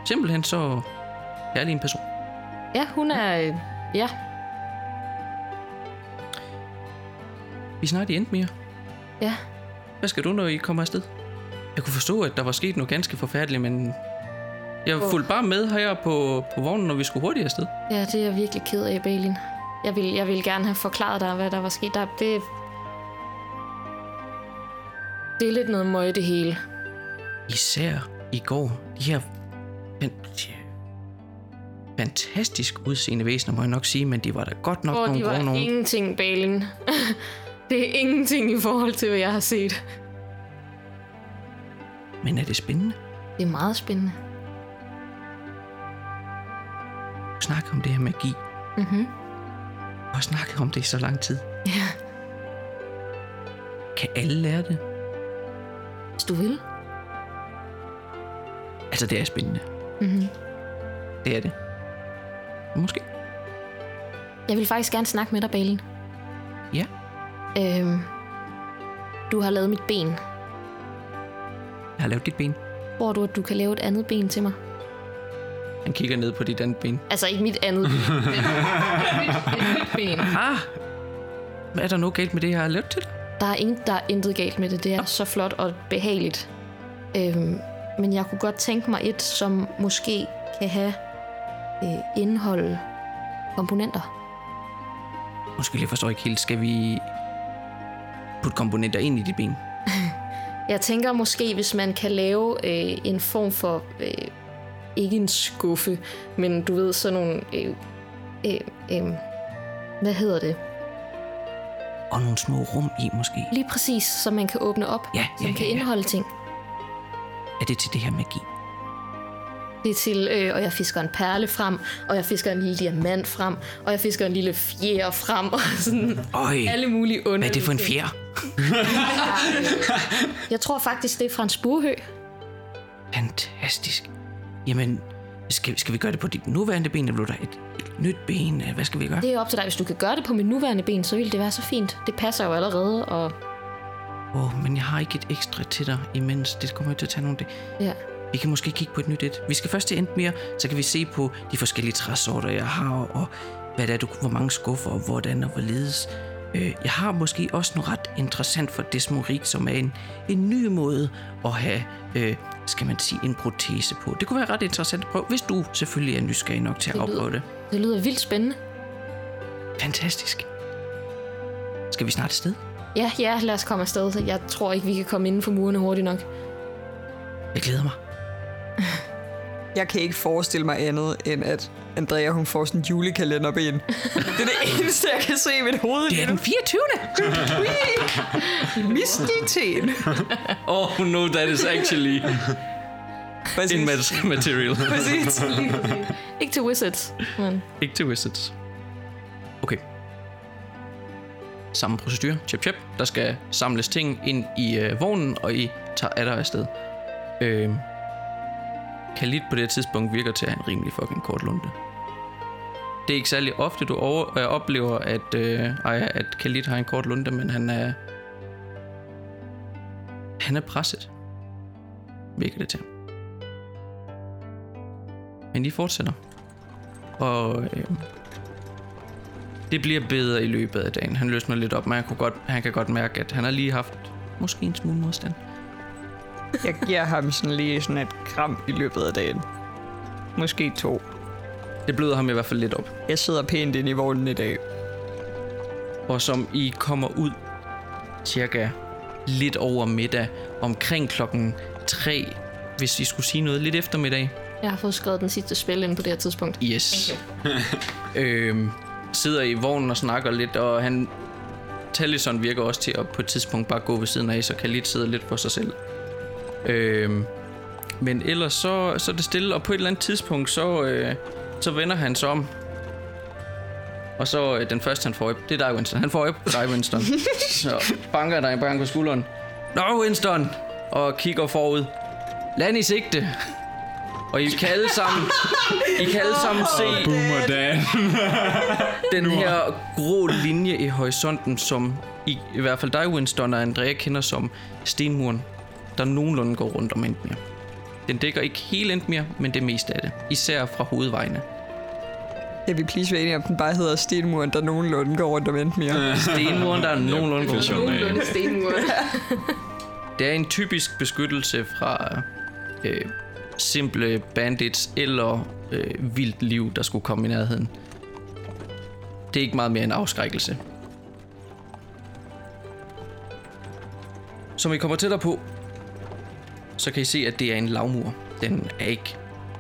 Simpelthen så kærlig en person.
Ja, hun er... øh, Ja,
Vi snart i Endmere.
ja.
Hvad skal du, når I kommer afsted? Jeg kunne forstå, at der var sket noget ganske forfærdeligt, men jeg fulgte bare med her på, på vognen, når vi skulle hurtigt afsted.
Ja, det er jeg virkelig ked af, Balin. Jeg vil, jeg vil gerne have forklaret dig, hvad der var sket. Der, det, det er lidt noget møg, det hele.
Især i går, de her fan- fantastisk udseende væsener, må jeg nok sige, men de var da godt nok
Hvor
nogle
de var
nogen.
ingenting, Balin. det er ingenting i forhold til, hvad jeg har set.
Men er det spændende?
Det er meget spændende.
Snakker om det her magi.
Mhm.
Du har snakket om det i så lang tid.
Ja,
Kan alle lære det?
hvis du vil.
Altså, det er spændende.
Mhm.
Det er det. Måske.
Jeg vil faktisk gerne snakke med dig, Balin.
Ja.
Øhm, du har lavet mit ben.
Jeg har lavet dit ben.
Tror du, at du kan lave et andet ben til mig?
Han kigger ned på dit andet ben.
Altså ikke mit andet ben. Det er mit, det er mit ben.
Ah! Er der noget galt med det, jeg har lavet til dig?
Der er, ingen, der er intet galt med det. Det er så flot og behageligt. Øhm, men jeg kunne godt tænke mig et, som måske kan have øh, indhold komponenter.
Måske jeg forstår ikke helt. Skal vi putte komponenter ind i dit ben?
Jeg tænker måske, hvis man kan lave øh, en form for, øh, ikke en skuffe, men du ved, sådan nogle, øh, øh, øh, hvad hedder det?
Og nogle små rum i, måske.
Lige præcis, så man kan åbne op,
Ja,
som
ja,
kan
ja, ja.
indeholde ting.
Er det til det her magi?
Det er til, øh, og jeg fisker en perle frem, og jeg fisker en lille diamant frem, og jeg fisker en lille fjer frem, og sådan
Øj,
alle mulige underlige
hvad er det for en fjer?
Jeg tror faktisk, det er fra en spurhø.
Fantastisk. Jamen, skal, skal vi gøre det på dit nuværende ben, eller du have et, et nyt ben? Hvad skal vi gøre?
Det er op til dig. Hvis du kan gøre det på mit nuværende ben, så vil det være så fint. Det passer jo allerede, og
Åh, oh, men jeg har ikke et ekstra til dig imens. Det kommer jo til at tage nogle det.
ja.
Vi kan måske kigge på et nyt et. Vi skal først til Endmere, så kan vi se på de forskellige træsorter, jeg har, og hvad det er, du, hvor mange skuffer, og hvordan og hvorledes. Øh, jeg har måske også noget ret interessant for Desmorik, som er en, en ny måde at have, øh, skal man sige, en protese på. Det kunne være ret interessant at prøve, hvis du selvfølgelig er nysgerrig nok til at
Det lyder-
afprøve det.
Det lyder vildt spændende.
Fantastisk. Skal vi snart afsted?
Ja, ja, lad os komme afsted. Jeg tror ikke, vi kan komme inden for murene hurtigt nok.
Jeg glæder mig.
Jeg kan ikke forestille mig andet, end at Andrea hun får sådan en julekalenderben. det er det eneste, jeg kan se i mit hoved.
Det er den 24.
Mistelten.
Oh no, that is actually
Præcis.
material.
Præcis.
Ikke til Wizards, men
Ikke til Wizards. Okay. Samme procedure. Chip, chip. Der skal samles ting ind i øh, vognen, og I tager af der afsted. Øh, Khalid på det her tidspunkt virker til at have en rimelig fucking kort lunte. Det er ikke særlig ofte, du over, øh, oplever, at, øh, ej, at Khalid har en kort lunte, men han er... Han er presset. Virker det til. Men de fortsætter. Og øh, det bliver bedre i løbet af dagen. Han løsner lidt op, men han, kunne godt, han kan godt mærke, at han har lige haft måske en smule modstand.
Jeg giver ham sådan lige sådan et kram i løbet af dagen. Måske to.
Det bløder ham i hvert fald lidt op.
Jeg sidder pænt ind i vognen i dag.
Og som I kommer ud cirka lidt over middag, omkring klokken 3, hvis I skulle sige noget lidt eftermiddag.
Jeg har fået skrevet den sidste spil ind på det her tidspunkt.
Yes. øhm, sidder i vognen og snakker lidt, og han... Tallison virker også til at på et tidspunkt bare gå ved siden af, så Khalid sidder lidt for sig selv. Øhm, men ellers så, så er det stille, og på et eller andet tidspunkt, så, øh, så vender han sig om. Og så øh, den første, han får øje, det er dig, Winston. Han får øje på dig, Winston. så banker dig banker på skulderen. Nå, Winston! Og kigger forud. Land i sigte. Og I kan alle sammen, I kan alle sammen se
Boomer Dan.
den her grå linje i horisonten, som i, i hvert fald dig, Winston og Andrea, kender som stenmuren, der nogenlunde går rundt om Endmere. Den dækker ikke hele Endmere, men det meste af det. Især fra hovedvejene.
Jeg vil please være enige om, den bare hedder Stenmuren, der nogenlunde går rundt om Endmere.
Stenmuren, der er nogenlunde går rundt om
Nogenlunde.
Det er en typisk beskyttelse fra øh, simple bandits eller øh, vildt liv, der skulle komme i nærheden. Det er ikke meget mere en afskrækkelse. Som I kommer tættere på, så kan I se, at det er en lavmur. Den er ikke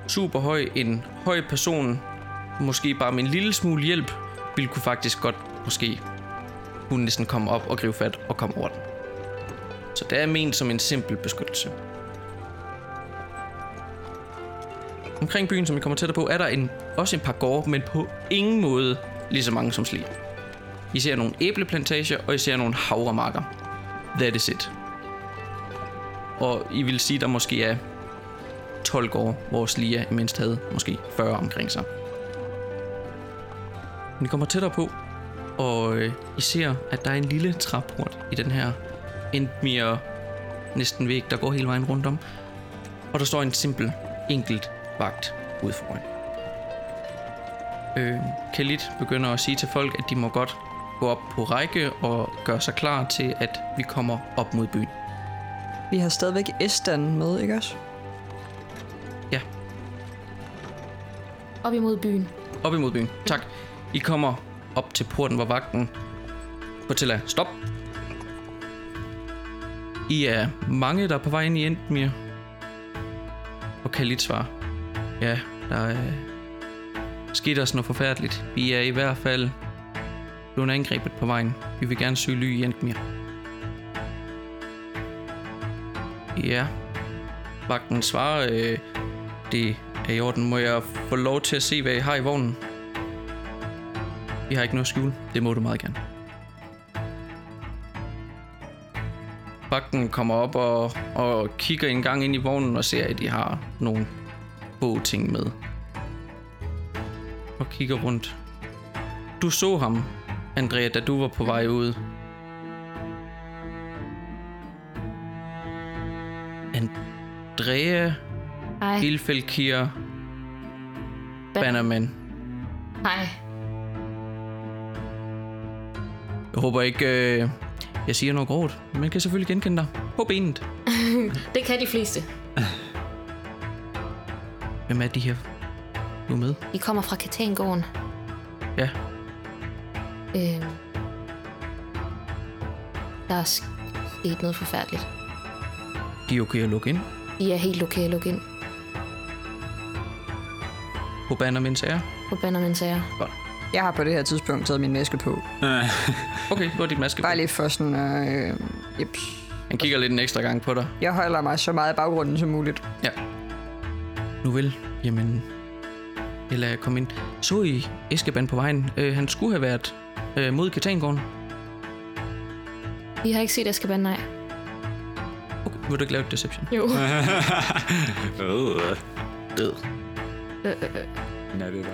super høj. En høj person, måske bare med en lille smule hjælp, ville kunne faktisk godt måske kunne næsten komme op og gribe fat og komme over den. Så det er ment som en simpel beskyttelse. Omkring byen, som vi kommer tættere på, er der en, også en par gårde, men på ingen måde lige så mange som Slige. I ser nogle æbleplantager, og I ser nogle havremarker. That is it. Og I vil sige, der måske er 12 år, hvor Slia mindst havde måske 40 omkring sig. Men I kommer tættere på, og øh, I ser, at der er en lille træport i den her Endmere næsten væg, der går hele vejen rundt om. Og der står en simpel, enkelt vagt ude foran. Øh, Khalid begynder at sige til folk, at de må godt gå op på række og gøre sig klar til, at vi kommer op mod byen.
Vi har stadigvæk Estan med, ikke også?
Ja,
Op imod byen.
op imod byen. Tak. I kommer op til porten, hvor vagten fortæller, stop. I er mange, der er på vej ind i Endmir. Og Khalid svarer, ja, der er sket os noget forfærdeligt. Vi er i hvert fald blevet angrebet på vejen. Vi vil gerne søge ly i Endmir. Ja, vagten svarer, øh, det er i orden. Må jeg få lov til at se, hvad I har i vognen? Vi har ikke noget skjul. Det må du meget gerne. Vagten kommer op og, og kigger en gang ind i vognen og ser, at de har nogle få ting med. Og kigger rundt. Du så ham, Andrea, da du var på vej ud. Andrea
Hej.
Ilfelkir Bannerman.
Hej.
Jeg håber ikke, øh, jeg siger noget grovt. Man kan selvfølgelig genkende dig på benet.
Det kan de fleste.
Hvem er de her? Du er med?
De kommer fra Katangården.
Ja.
Øh, der er sket noget forfærdeligt.
De er okay at lukke ind
I er helt okay at lukke ind
på Bannermans ære.
på Bannermans sager.
Jeg har på det her tidspunkt taget min maske på.
Okay, hvor er dit maske? på?
Bare lige for sådan, øh, jeps.
Han kigger lidt en ekstra gang på dig.
Jeg holder mig så meget i baggrunden som muligt.
Ja. Nu vel, jamen... Jeg lader jer komme ind. Så I Eskeban på vejen? Øh, han skulle have været øh, mod Katangården.
Vi har ikke set Eskaban, nej.
Vil du ikke lave et deception?
Jo.
Øh.
Død.
Nej, det er der.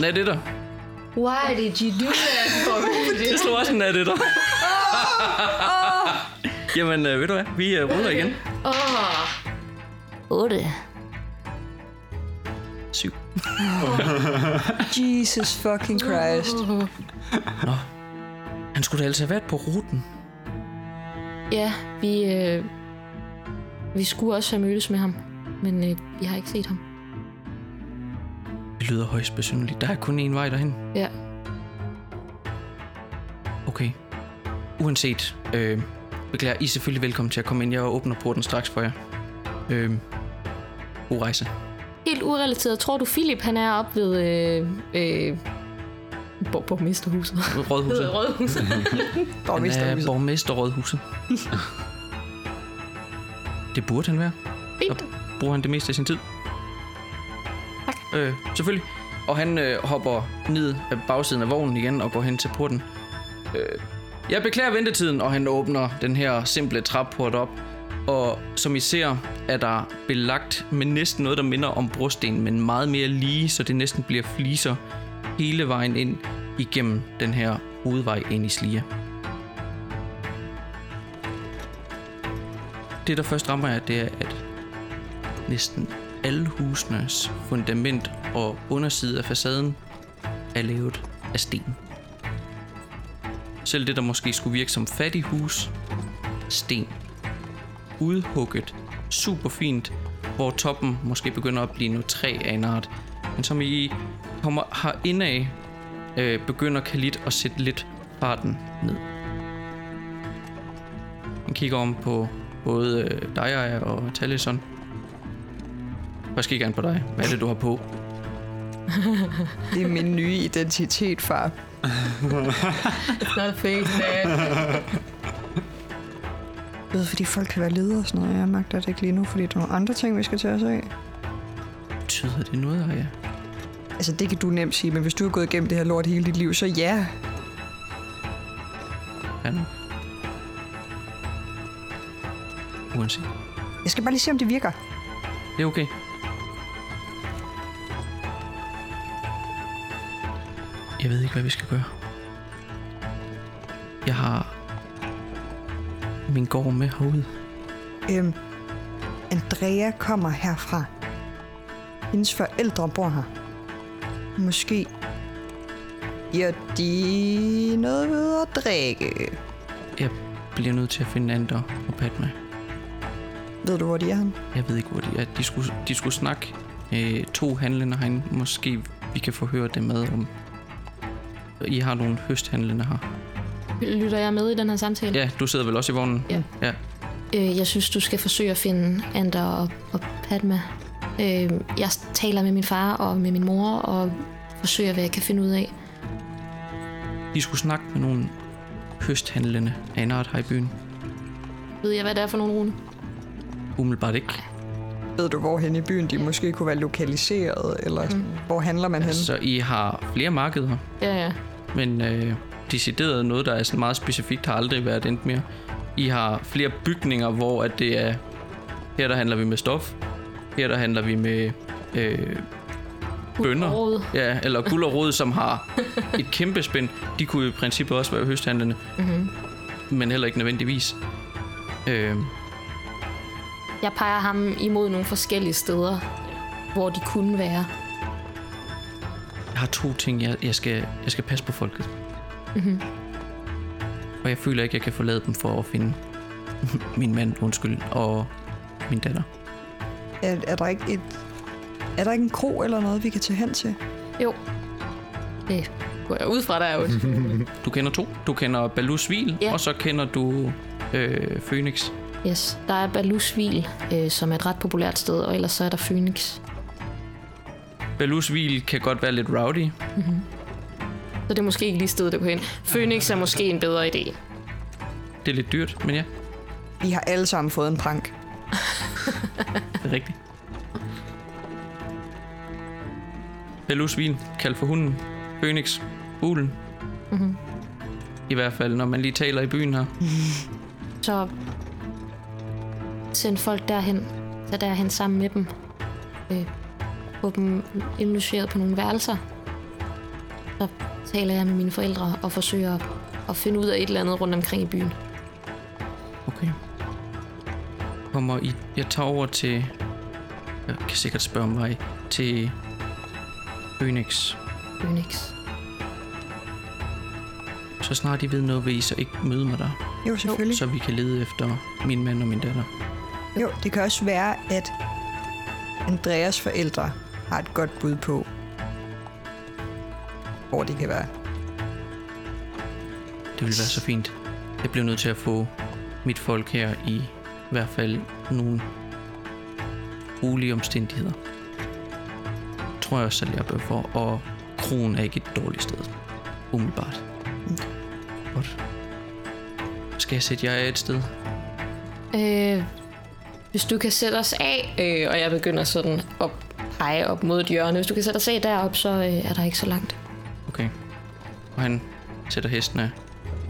Nej, det er der.
Why did you do that for me?
Jeg slog også en af det der. Jamen, øh, ved du hvad? Vi øh, ruller igen.
Åh. 8.
Syv.
Jesus fucking Christ.
Han skulle da altså have været på ruten.
Ja, vi, øh, vi skulle også have mødtes med ham, men øh, vi har ikke set ham.
Det lyder højst besynderligt. Der er kun én vej derhen.
Ja.
Okay. Uanset, øh, beklager, I er selvfølgelig velkommen til at komme ind. Jeg åbner porten straks for jer. Øh, god rejse.
Helt urelateret. Tror du, Philip han er op ved øh, øh, Bor- borgmesterhuset?
Rådhuset.
Rådhuset.
Er
Borgmesterhuset.
borgmesterrådhuset. det burde han være.
Fint.
Så bruger han det meste af sin tid.
Tak.
Øh, selvfølgelig. Og han øh, hopper ned af bagsiden af vognen igen og går hen til porten. Øh, jeg beklager ventetiden, og han åbner den her simple trapport op. Og som I ser, er der belagt med næsten noget, der minder om brosten, men meget mere lige, så det næsten bliver fliser hele vejen ind igennem den her hovedvej ind i Slia. Det, der først rammer jer, det er, at næsten alle husenes fundament og underside af facaden er lavet af sten. Selv det, der måske skulle virke som fattighus, sten. Udhugget, super fint, hvor toppen måske begynder at blive noget træ af en art. Men som I kommer her indad, øh, begynder Kalit at sætte lidt farten ned. Han kigger om på både øh, dig Aya, og Talison. Først kigger han på dig. Hvad er det, du har på?
Det er min nye identitet, far.
Not fake.
Jeg ved, fordi folk kan være ledere og sådan noget. Jeg magter det ikke lige nu, fordi der er nogle andre ting, vi skal tage os af.
Betyder det noget, Aya?
Altså, det kan du nemt sige, men hvis du har gået igennem det her lort hele dit liv, så ja.
Ja, nu. Uanset.
Jeg skal bare lige se, om det virker.
Det er okay. Jeg ved ikke, hvad vi skal gøre. Jeg har min gård med herude.
Øhm, Andrea kommer herfra. Hendes forældre bor her. Måske giver de noget ved at drikke.
Jeg bliver nødt til at finde Ander og Padma.
Ved du, hvor de er henne?
Jeg ved ikke, hvor de er. De skulle, de skulle snakke øh, to handlende herinde. Måske vi kan få hørt det med om... I har nogle høsthandlende her.
Lytter jeg med i den her samtale?
Ja, du sidder vel også i vognen?
Ja.
ja.
Øh, jeg synes, du skal forsøge at finde Ander og, og Padma. Øh, jeg taler med min far og med min mor og forsøger, hvad jeg kan finde ud af.
De skulle snakke med nogle høsthandlende af en art her i byen.
Ved jeg, hvad det er for nogle rune?
Umiddelbart ikke.
Ved du, hvor hen i byen de måske kunne være lokaliseret? Eller mm. hvor handler man hen?
Så I har flere markeder,
Ja, ja.
men øh, decideret noget, der er sådan meget specifikt, har aldrig været endt mere. I har flere bygninger, hvor at det er... Her der handler vi med stof. Her der handler vi med øh, bønder. Ja, eller guld og rod, som har et kæmpe spænd. De kunne i princippet også være høsthandlende. Mm-hmm. Men heller ikke nødvendigvis. Øh,
Jeg peger ham imod nogle forskellige steder, hvor de kunne være.
jeg har to ting, jeg, jeg, skal, jeg skal passe på folket. Mm-hmm. Og jeg føler ikke, jeg kan forlade dem for at finde min mand, undskyld, og min datter.
Er, er, der ikke et, er der ikke en kro eller noget, vi kan tage hen til?
Jo. Det går jeg ud fra, der er jo.
Du kender to. Du kender Balus Hvil,
Ja.
og så kender du øh, Phoenix.
Yes, der er Balusvil, øh, som er et ret populært sted, og ellers så er der Phoenix.
Balus Hvil kan godt være lidt rowdy.
Så det er måske ikke lige stedet at gå hen. Phoenix er måske en bedre idé.
Det er lidt dyrt, men ja,
Vi har alle sammen fået en prank.
det er rigtigt. Balus Hvil, kaldt for hunden. Phoenix, ulen. Mm-hmm. I hvert fald, når man lige taler i byen her.
Så sende folk derhen, tage derhen sammen med dem. Øh, få dem indlogeret på nogle værelser. Så taler jeg med mine forældre og forsøger at finde ud af et eller andet rundt omkring i byen.
Okay. Kommer I... Jeg tager over til... Jeg kan sikkert spørge om vej. Til... Phoenix.
Phoenix.
Så snart I ved noget, vil I så ikke møde mig der.
Jo, selvfølgelig.
Så vi kan lede efter min mand og min datter.
Jo, det kan også være, at Andreas forældre har et godt bud på, hvor det kan være.
Det ville være så fint. Jeg bliver nødt til at få mit folk her i hvert fald nogle rolige omstændigheder. Tror jeg også, at jeg bør for, og kronen er ikke et dårligt sted. Umiddelbart. Godt. Skal jeg sætte jer af et sted?
Øh, hvis du kan sætte os af, øh, og jeg begynder sådan at pege op mod et hjørne. Hvis du kan sætte os af derop, så øh, er der ikke så langt.
Okay. Og han sætter hestene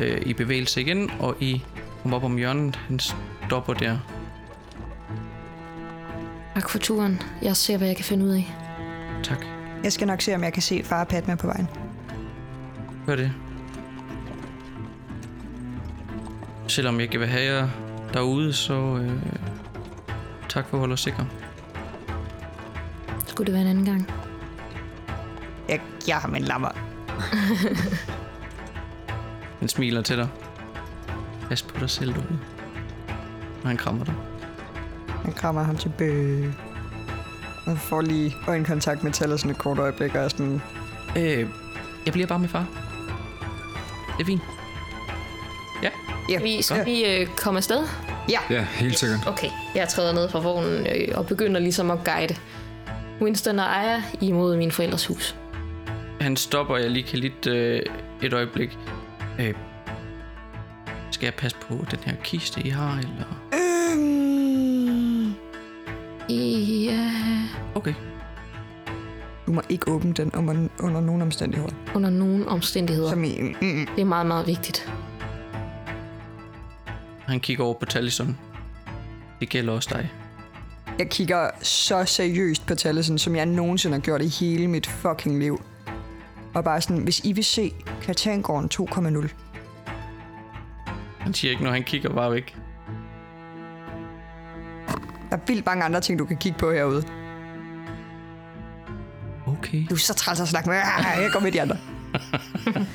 øh, i bevægelse igen, og I kommer op om hjørnet. Han stopper der.
Tak for turen. Jeg ser, hvad jeg kan finde ud af.
Tak.
Jeg skal nok se, om jeg kan se far og Padma på vejen.
Gør det. Selvom jeg ikke vil have jer derude, så øh, tak for at holde os sikre.
Skulle det være en anden gang?
Jeg, jeg har min lammer.
Han smiler til dig. Pas på dig selv derude. Og han krammer dig.
Jeg krammer ham til bø. Jeg får lige øjenkontakt med Taller sådan et kort øjeblik, og er sådan,
Øh, jeg bliver bare med far. Det er fint. Ja.
ja,
Vi, skal vi øh, komme afsted?
Ja, helt sikkert.
Okay, jeg træder ned fra vognen øh, og begynder ligesom at guide Winston og Aya imod min forældres hus.
Han stopper, jeg lige kan lidt øh, et øjeblik. Øh, skal jeg passe på den her kiste, I har, eller?
Øhm,
Ja,
Okay.
du må ikke åbne den under, under nogen omstændigheder.
under nogen omstændigheder.
Som i, mm, mm.
Det er meget, meget vigtigt.
Han kigger over på Tallison. Det gælder også dig.
Jeg kigger så seriøst på Tallison, som jeg nogensinde har gjort i hele mit fucking liv. Og bare sådan, hvis I vil se Katangården 2,0,
Han siger ikke, når han kigger bare væk.
der er vildt mange andre ting, du kan kigge på herude.
Okay.
Du er så træls at snakke med. Ah, Jeg går med de andre.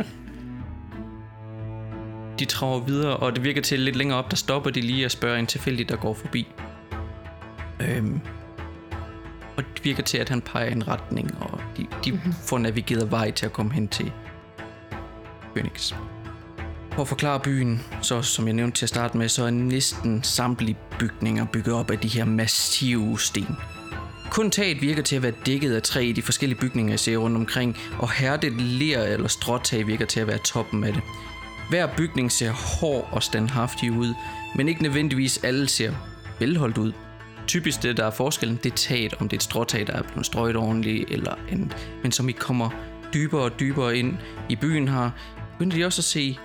De traver videre, og det virker til lidt længere op, der stopper de lige og spørger en tilfældig, der går forbi. Øhm, og det virker til, at han peger en retning, og de, de mm-hmm. får navigeret vej til at komme hen til Phoenix. At forklare byen, så som jeg nævnte til at starte med, så er næsten samtlige bygninger bygget op af de her massive sten. Kun taget virker til at være dækket af træ i de forskellige bygninger, jeg ser rundt omkring, og hærdet ler eller stråtag virker til at være toppen af det. Hver bygning ser hård og standhaftig ud, men ikke nødvendigvis alle ser velholdt ud. Typisk det, der er forskellen, det er taget, om det er et stråtag, der er blevet strøget ordentligt, eller en, men som I kommer dybere og dybere ind i byen her, begynder de også at se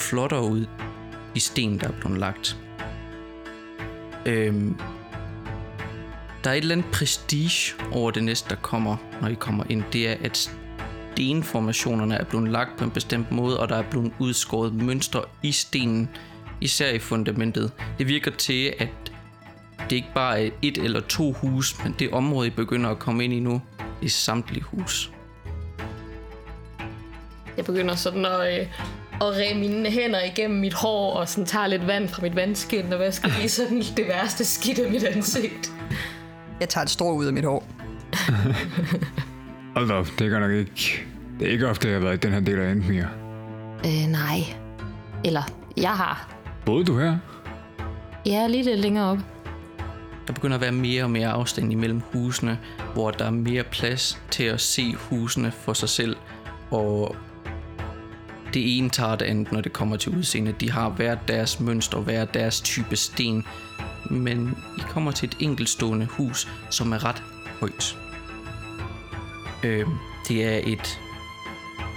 flottere ud, i sten, der er blevet lagt. Øhm, der er et eller andet prestige over det næste, der kommer, når I kommer ind. Det er, at stenformationerne er blevet lagt på en bestemt måde, og der er blevet udskåret mønstre i stenen, især i fundamentet. Det virker til, at det ikke bare er et eller to hus, men det område, I begynder at komme ind i nu, det er samtlige hus.
Jeg begynder sådan at, øh, at ræge mine hænder igennem mit hår, og sådan tager lidt vand fra mit vandskin, og vasker lige sådan det værste skidt af mit ansigt.
Jeg tager et strå ud af mit hår.
Hold op, det er nok ikke... Det er ikke ofte, jeg har været i den her del af Endmere.
Øh, nej. Eller, jeg har.
Både du her?
Jeg er lige lidt længere op.
Der begynder at være mere og mere afstand imellem husene, hvor der er mere plads til at se husene for sig selv, og det ene tager det andet, når det kommer til udseende. De har hver deres mønster, hver deres type sten, men I kommer til et enkeltstående hus, som er ret højt. Øh, det er et,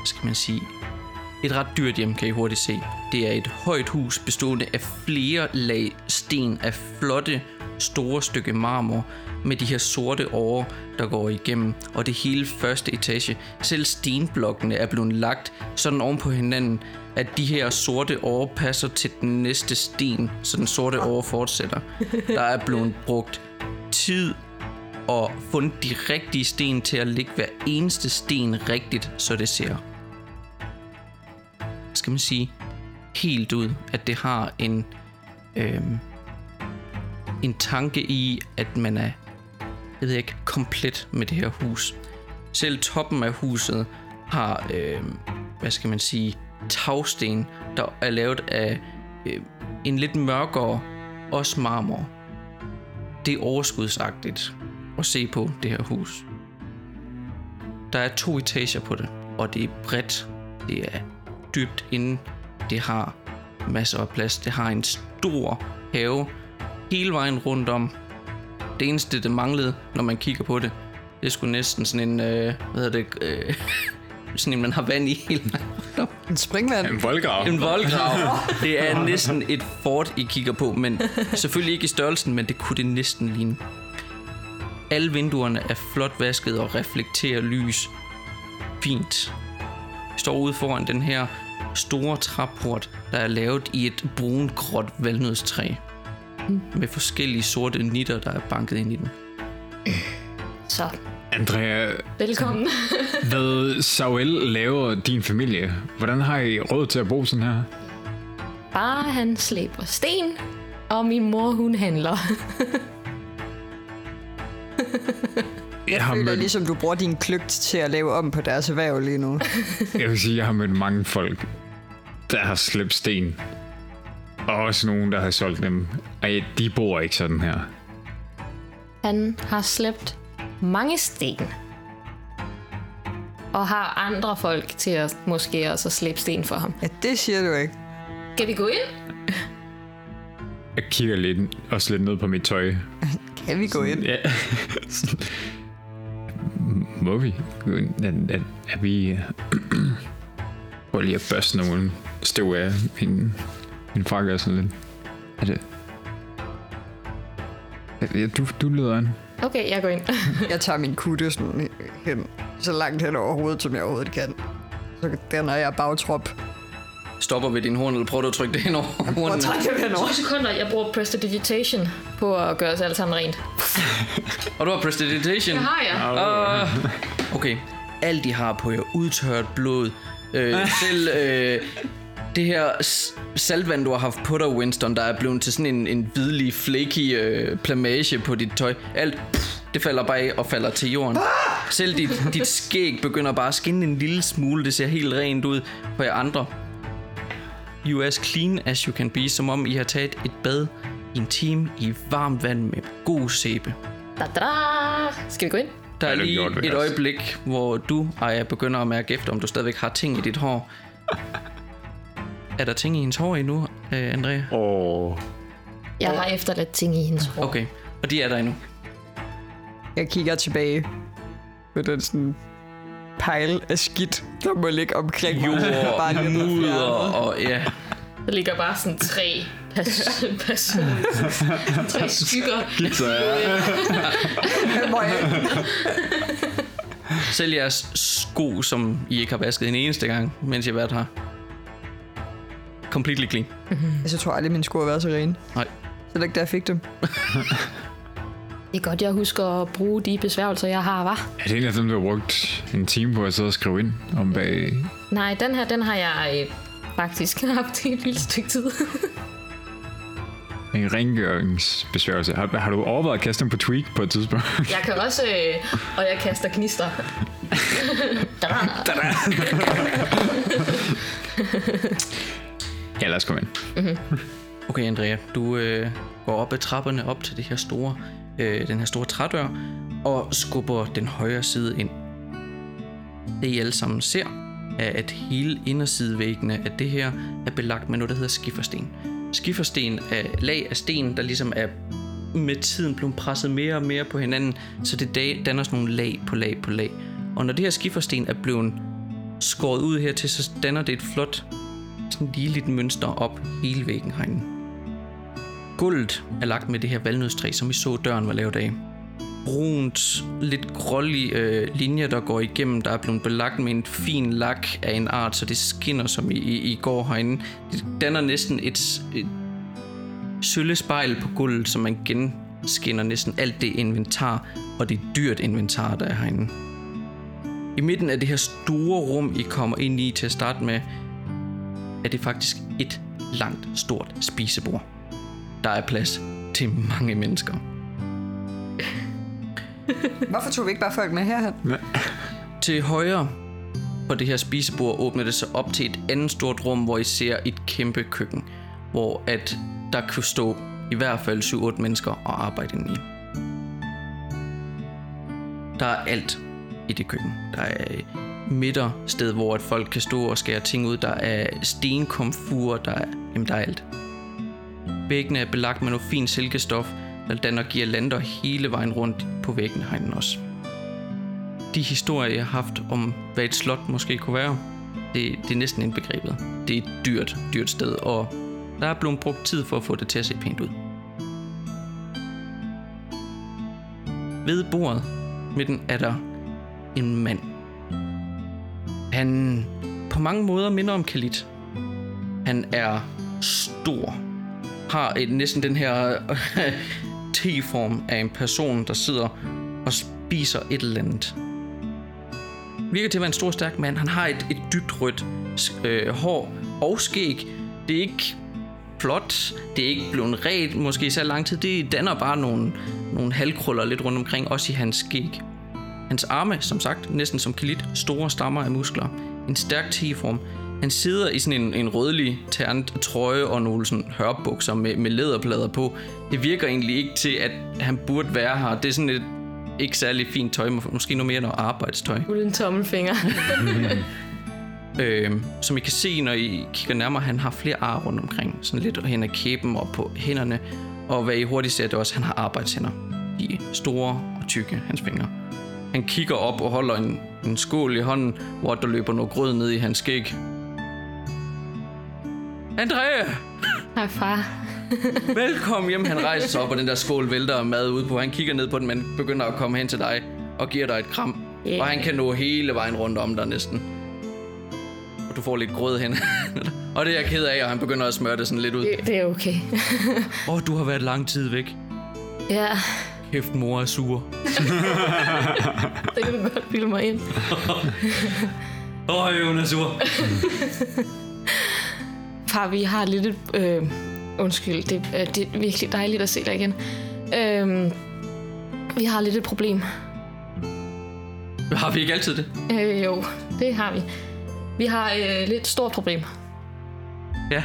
skal man sige, et ret dyrt hjem, kan I hurtigt se. Det er et højt hus bestående af flere lag sten af flotte, store stykke marmor med de her sorte årer, der går igennem, og det hele første etage. Selv stenblokkene er blevet lagt sådan oven på hinanden, at de her sorte årer passer til den næste sten, så den sorte åre fortsætter. Der er blevet brugt tid og fundet de rigtige sten til at lægge hver eneste sten rigtigt, så det ser, skal man sige, helt ud, at det har en, øhm, en tanke i, at man er, jeg ved ikke, komplet med det her hus. Selv toppen af huset har, øh, hvad skal man sige, tagsten, der er lavet af øh, en lidt mørkere, også marmor. Det er overskudsagtigt at se på det her hus. Der er to etager på det, og det er bredt, det er dybt inde, det har masser af plads, det har en stor have hele vejen rundt om. Det eneste, det manglede, når man kigger på det, det skulle næsten sådan en, øh, hvad hedder det, øh, sådan en, man har vand i hele vejen rundt om.
En springvand.
En voldgrav.
En voldgrav. Det er næsten et fort, I kigger på, men selvfølgelig ikke i størrelsen, men det kunne det næsten ligne. Alle vinduerne er flot vasket og reflekterer lys. Fint. Vi står ude foran den her store træport, der er lavet i et brungråt valnødstræ. Med forskellige sorte nitter, der er banket ind i den.
Så,
Andrea,
velkommen.
hvad Samuel laver din familie? Hvordan har I råd til at bo sådan her?
Bare han slæber sten, og min mor, hun handler.
Jeg har, mødt,
ligesom, du bruger din kløgt til at lave om på deres erhverv lige nu.
jeg vil sige, jeg har mødt mange folk, der har slæbt sten. Og også nogen, der har solgt dem. Ej, de bor ikke sådan her.
Han har slæbt mange sten. Og har andre folk til at måske også at slæbe sten for ham.
Ja, det siger du ikke.
Skal vi gå ind?
Jeg kigger lidt, også lidt ned på mit tøj.
Kan vi gå ind?
Ja. Må vi? Er, er, er vi... Prøv lige at børste nogle støv af min, min frakke og sådan lidt. Er det... Ja, du, du leder an.
Okay, jeg går ind.
Jeg tager min kutte sådan hen, så langt hen over hovedet, som jeg overhovedet kan. Så danner jeg bagtrop.
Stopper ved din horn, eller prøver du at trykke det hen over
Og
hornen?
trækker den over.
10 sekunder, jeg bruger Prestidigitation på at gøre os alle sammen rent.
Og du har prestidigitation?
Det har jeg.
Uh, okay. Alt de har på jer, udtørret blod. Øh, selv øh, det her saltvand, du har haft på dig, Winston, der er blevet til sådan en, en hvidlig, flaky øh, plamage på dit tøj. Alt, pff, det falder bare af og falder til jorden. Selv dit, dit skæg begynder bare at skinne en lille smule. Det ser helt rent ud for jer andre. You as clean as you can be, som om I har taget et bad i en time i varmt vand med god sæbe.
Da, da, da. Skal vi gå ind?
Der er lige et øjeblik, hvor du, Aya, begynder at mærke efter, om du stadigvæk har ting i dit hår. Er der ting i hendes hår endnu, øh, Andrea?
Åh.
Jeg har efterladt ting i hendes hår.
Okay, og de er der endnu.
Jeg kigger tilbage på den sådan pejl af skidt, der må ligge omkring mig.
Jord,
Bare lige at
mudder og ja.
Der ligger bare sådan tre pas- personer. tre skygger.
Jeg-
Selv jeres sko, som I ikke har vasket en eneste gang, mens I har været her. Completely clean.
Altså, Jeg tror aldrig, mine sko har været så rene.
Nej.
Så det ikke, da jeg fik dem.
Det er godt, jeg husker at bruge de besværgelser, jeg har, var.
Er det en af dem, du har brugt en time på at sidde og skrive ind om bag...
Nej, den her, den har jeg øh, faktisk haft i et lille stykke tid.
En rengøringsbesværgelse. Har, har du overvejet at kaste dem på tweak på et tidspunkt?
Jeg kan også, øh, og jeg kaster gnister. Da-da
ja, lad os komme ind. Mm-hmm.
Okay, Andrea, du øh, går op ad trapperne op til det her store, øh, den her store trædør, og skubber den højre side ind. Det I alle sammen ser, er, at hele indersidevæggene af det her er belagt med noget, der hedder skifersten. Skifersten er lag af sten, der ligesom er med tiden blevet presset mere og mere på hinanden, så det danner sådan nogle lag på lag på lag. Og når det her skifersten er blevet skåret ud her til, så danner det et flot, sådan ligeligt mønster op hele væggen herinde. Gulvet er lagt med det her valnødstræ, som vi så døren var lavet af. Brunt, lidt grålig øh, linjer, der går igennem. Der er blevet belagt med en fin lak af en art, så det skinner, som I, I, I går herinde. Det danner næsten et, et søllespejl på gulvet, som man genskinner næsten alt det inventar, og det dyrt inventar, der er herinde. I midten af det her store rum, I kommer ind i til at starte med, er det faktisk et langt, stort spisebord. Der er plads til mange mennesker.
Hvorfor tog vi ikke bare folk med herhen?
Til højre på det her spisebord åbner det sig op til et andet stort rum, hvor I ser et kæmpe køkken, hvor at der kan stå i hvert fald 7-8 mennesker og arbejde inde i. Der er alt i det køkken. Der er midter sted, hvor at folk kan stå og skære ting ud. Der er stenkomfur, der er, jamen, der er alt. Væggene er belagt med noget fint silkestof, der danner girlander hele vejen rundt på væggene herinde også. De historier, jeg har haft om, hvad et slot måske kunne være, det, det er næsten indbegrebet. Det er et dyrt, dyrt sted, og der er blevet brugt tid for at få det til at se pænt ud. Ved bordet midten er der en mand. Han på mange måder minder om Khalid. Han er stor. Har et, næsten den her T-form af en person, der sidder og spiser et eller andet. Virker til at være en stor, stærk mand. Han har et, et dybt rødt øh, hår og skæg. Det er ikke flot. Det er ikke blevet ret måske så lang tid. Det danner bare nogle, nogle halvkruller lidt rundt omkring, også i hans skæg. Hans arme, som sagt, næsten som Khalid, store stammer af muskler. En stærk T-form. Han sidder i sådan en, en rødlig ternet trøje og nogle sådan hørbukser med, med læderplader på. Det virker egentlig ikke til, at han burde være her. Det er sådan et ikke særlig fint tøj, måske noget mere noget arbejdstøj.
Uden tommelfinger.
Øh, som I kan se, når I kigger nærmere, han har flere ar rundt omkring. Sådan lidt hen ad kæben og på hænderne. Og hvad I hurtigt ser, det er også, at han har arbejdshænder. De er store og tykke, hans fingre. Han kigger op og holder en, en skål i hånden, hvor der løber noget grød ned i hans skæg. Andrea!
Hej far.
Velkommen hjem. Han rejser sig op, og den der skål vælter mad ud på. Han kigger ned på den, men begynder at komme hen til dig og giver dig et kram.
Yeah.
Og han kan nå hele vejen rundt om dig næsten. Og du får lidt grød hen. og det er jeg ked af, og han begynder at smøre det sådan lidt ud.
Det, det er okay.
Åh, oh, du har været lang tid væk.
ja,
Kæft, mor er sur.
det kan du godt bilde mig ind.
Åh, oh, hun er sur.
Far, vi har lidt et... Øh, undskyld, det, øh, det er virkelig dejligt at se dig igen. Øh, vi har lidt et problem.
Har vi ikke altid det?
Øh, jo, det har vi. Vi har øh, lidt stort problem.
Ja.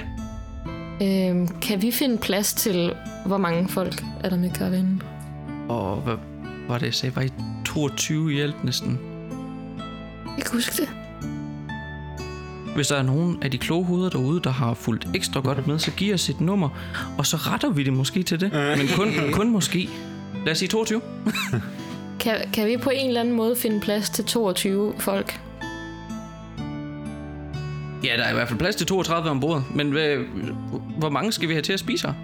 Øh, kan vi finde plads til, hvor mange folk er der med karavanen?
Og hvad var det, jeg sagde? Var I 22 i alt næsten?
Jeg kan huske det.
Hvis der er nogen af de kloge hoveder derude, der har fulgt ekstra godt med, så giv os et nummer, og så retter vi det måske til det. Men kun, kun måske. Lad os sige 22.
Kan, kan vi på en eller anden måde finde plads til 22 folk?
Ja, der er i hvert fald plads til 32 ombord. Men hvad, hvor mange skal vi have til at spise her?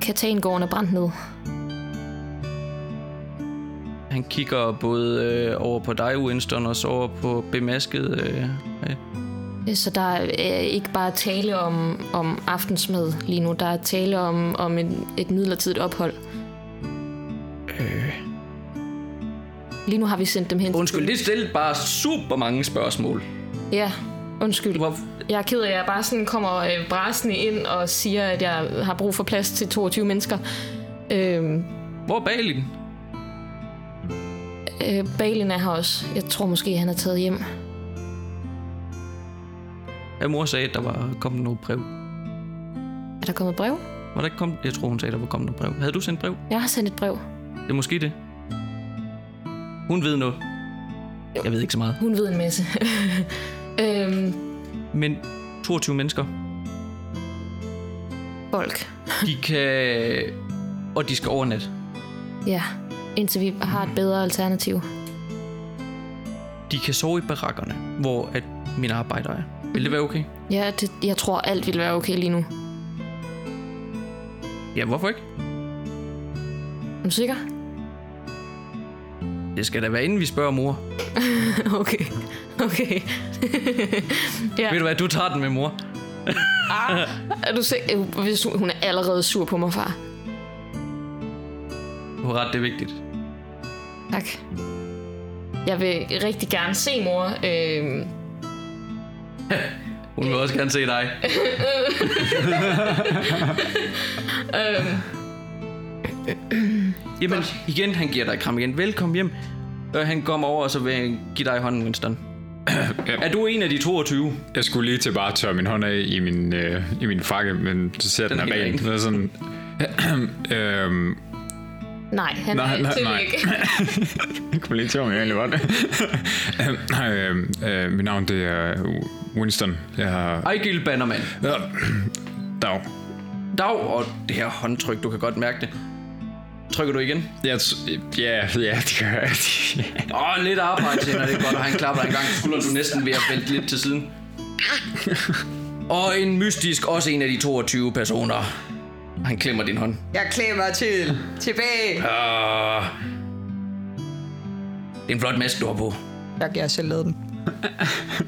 Katangården er brændt ned.
Han kigger både øh, over på dig, Winston, og så over på bemasket. Øh, øh.
Så der er ikke bare tale om, om aftensmad lige nu. Der er tale om, om en, et midlertidigt ophold.
Øh.
Lige nu har vi sendt dem hen.
Undskyld, det stillede bare super mange spørgsmål.
Ja, undskyld.
Hvor,
Jeg er ked af, at jeg bare sådan kommer øh, brasende ind og siger, at jeg har brug for plads til 22 mennesker. Øh,
hvor er Balin?
Øh, Balin er her også. Jeg tror måske, han er taget hjem.
Ja, mor sagde, at der var kommet noget brev.
Er der kommet brev?
Var der ikke kommet? Jeg tror, hun sagde, at der var kommet noget brev. Havde du sendt brev?
Jeg har sendt et brev.
Det er måske det. Hun ved noget. Jeg ved ikke så meget.
Hun ved en masse. øhm,
Men 22 mennesker,
folk.
de kan... Og de skal overnatte.
Ja, indtil vi har et bedre alternativ.
De kan sove i barakkerne, hvor at mine arbejdere er. Vil det være okay?
Ja, det, jeg tror, alt vil være okay lige nu.
Ja, hvorfor ikke?
Er du sikker?
Det skal da være inden vi spørger mor.
Okay. Okay. ja.
Ved du hvad, du tager den med mor.
Er du sikker? Hvis hun, hun er allerede sur på mig, far.
Du har ret, det er vigtigt.
Tak. Jeg vil rigtig gerne se mor. Øh,
Hun vil også gerne se dig. Jamen, igen, han giver dig et kram igen. Velkommen hjem. Øh, han kommer over, og så vil han give dig hånden, Winston. Er du en af de 22?
Jeg skulle lige til bare at tørre min hånd af i min, øh, i min fakke, men så ser den,
Den
er
er
sådan... øhm,
nej, han
Nej,
er
nej,
til
nej.
ikke.
jeg kunne lige tørre mig egentlig var det. øhm, øh, mit navn det er Winston. Jeg har...
Ejgil Bannerman.
Ja, dag.
Dag, og det her håndtryk, du kan godt mærke det. Trykker du igen?
Jeg t- ja, ja, det gør jeg.
Åh, lidt arbejde til, når det er godt, og han klapper dig en gang, så skulderen du næsten ved at vælte lidt til siden. Og en mystisk, også en af de 22 personer. Han klemmer din hånd.
Jeg klemmer til. Tilbage.
Uh, det er en flot maske, du har på.
Jeg kan selv lade den.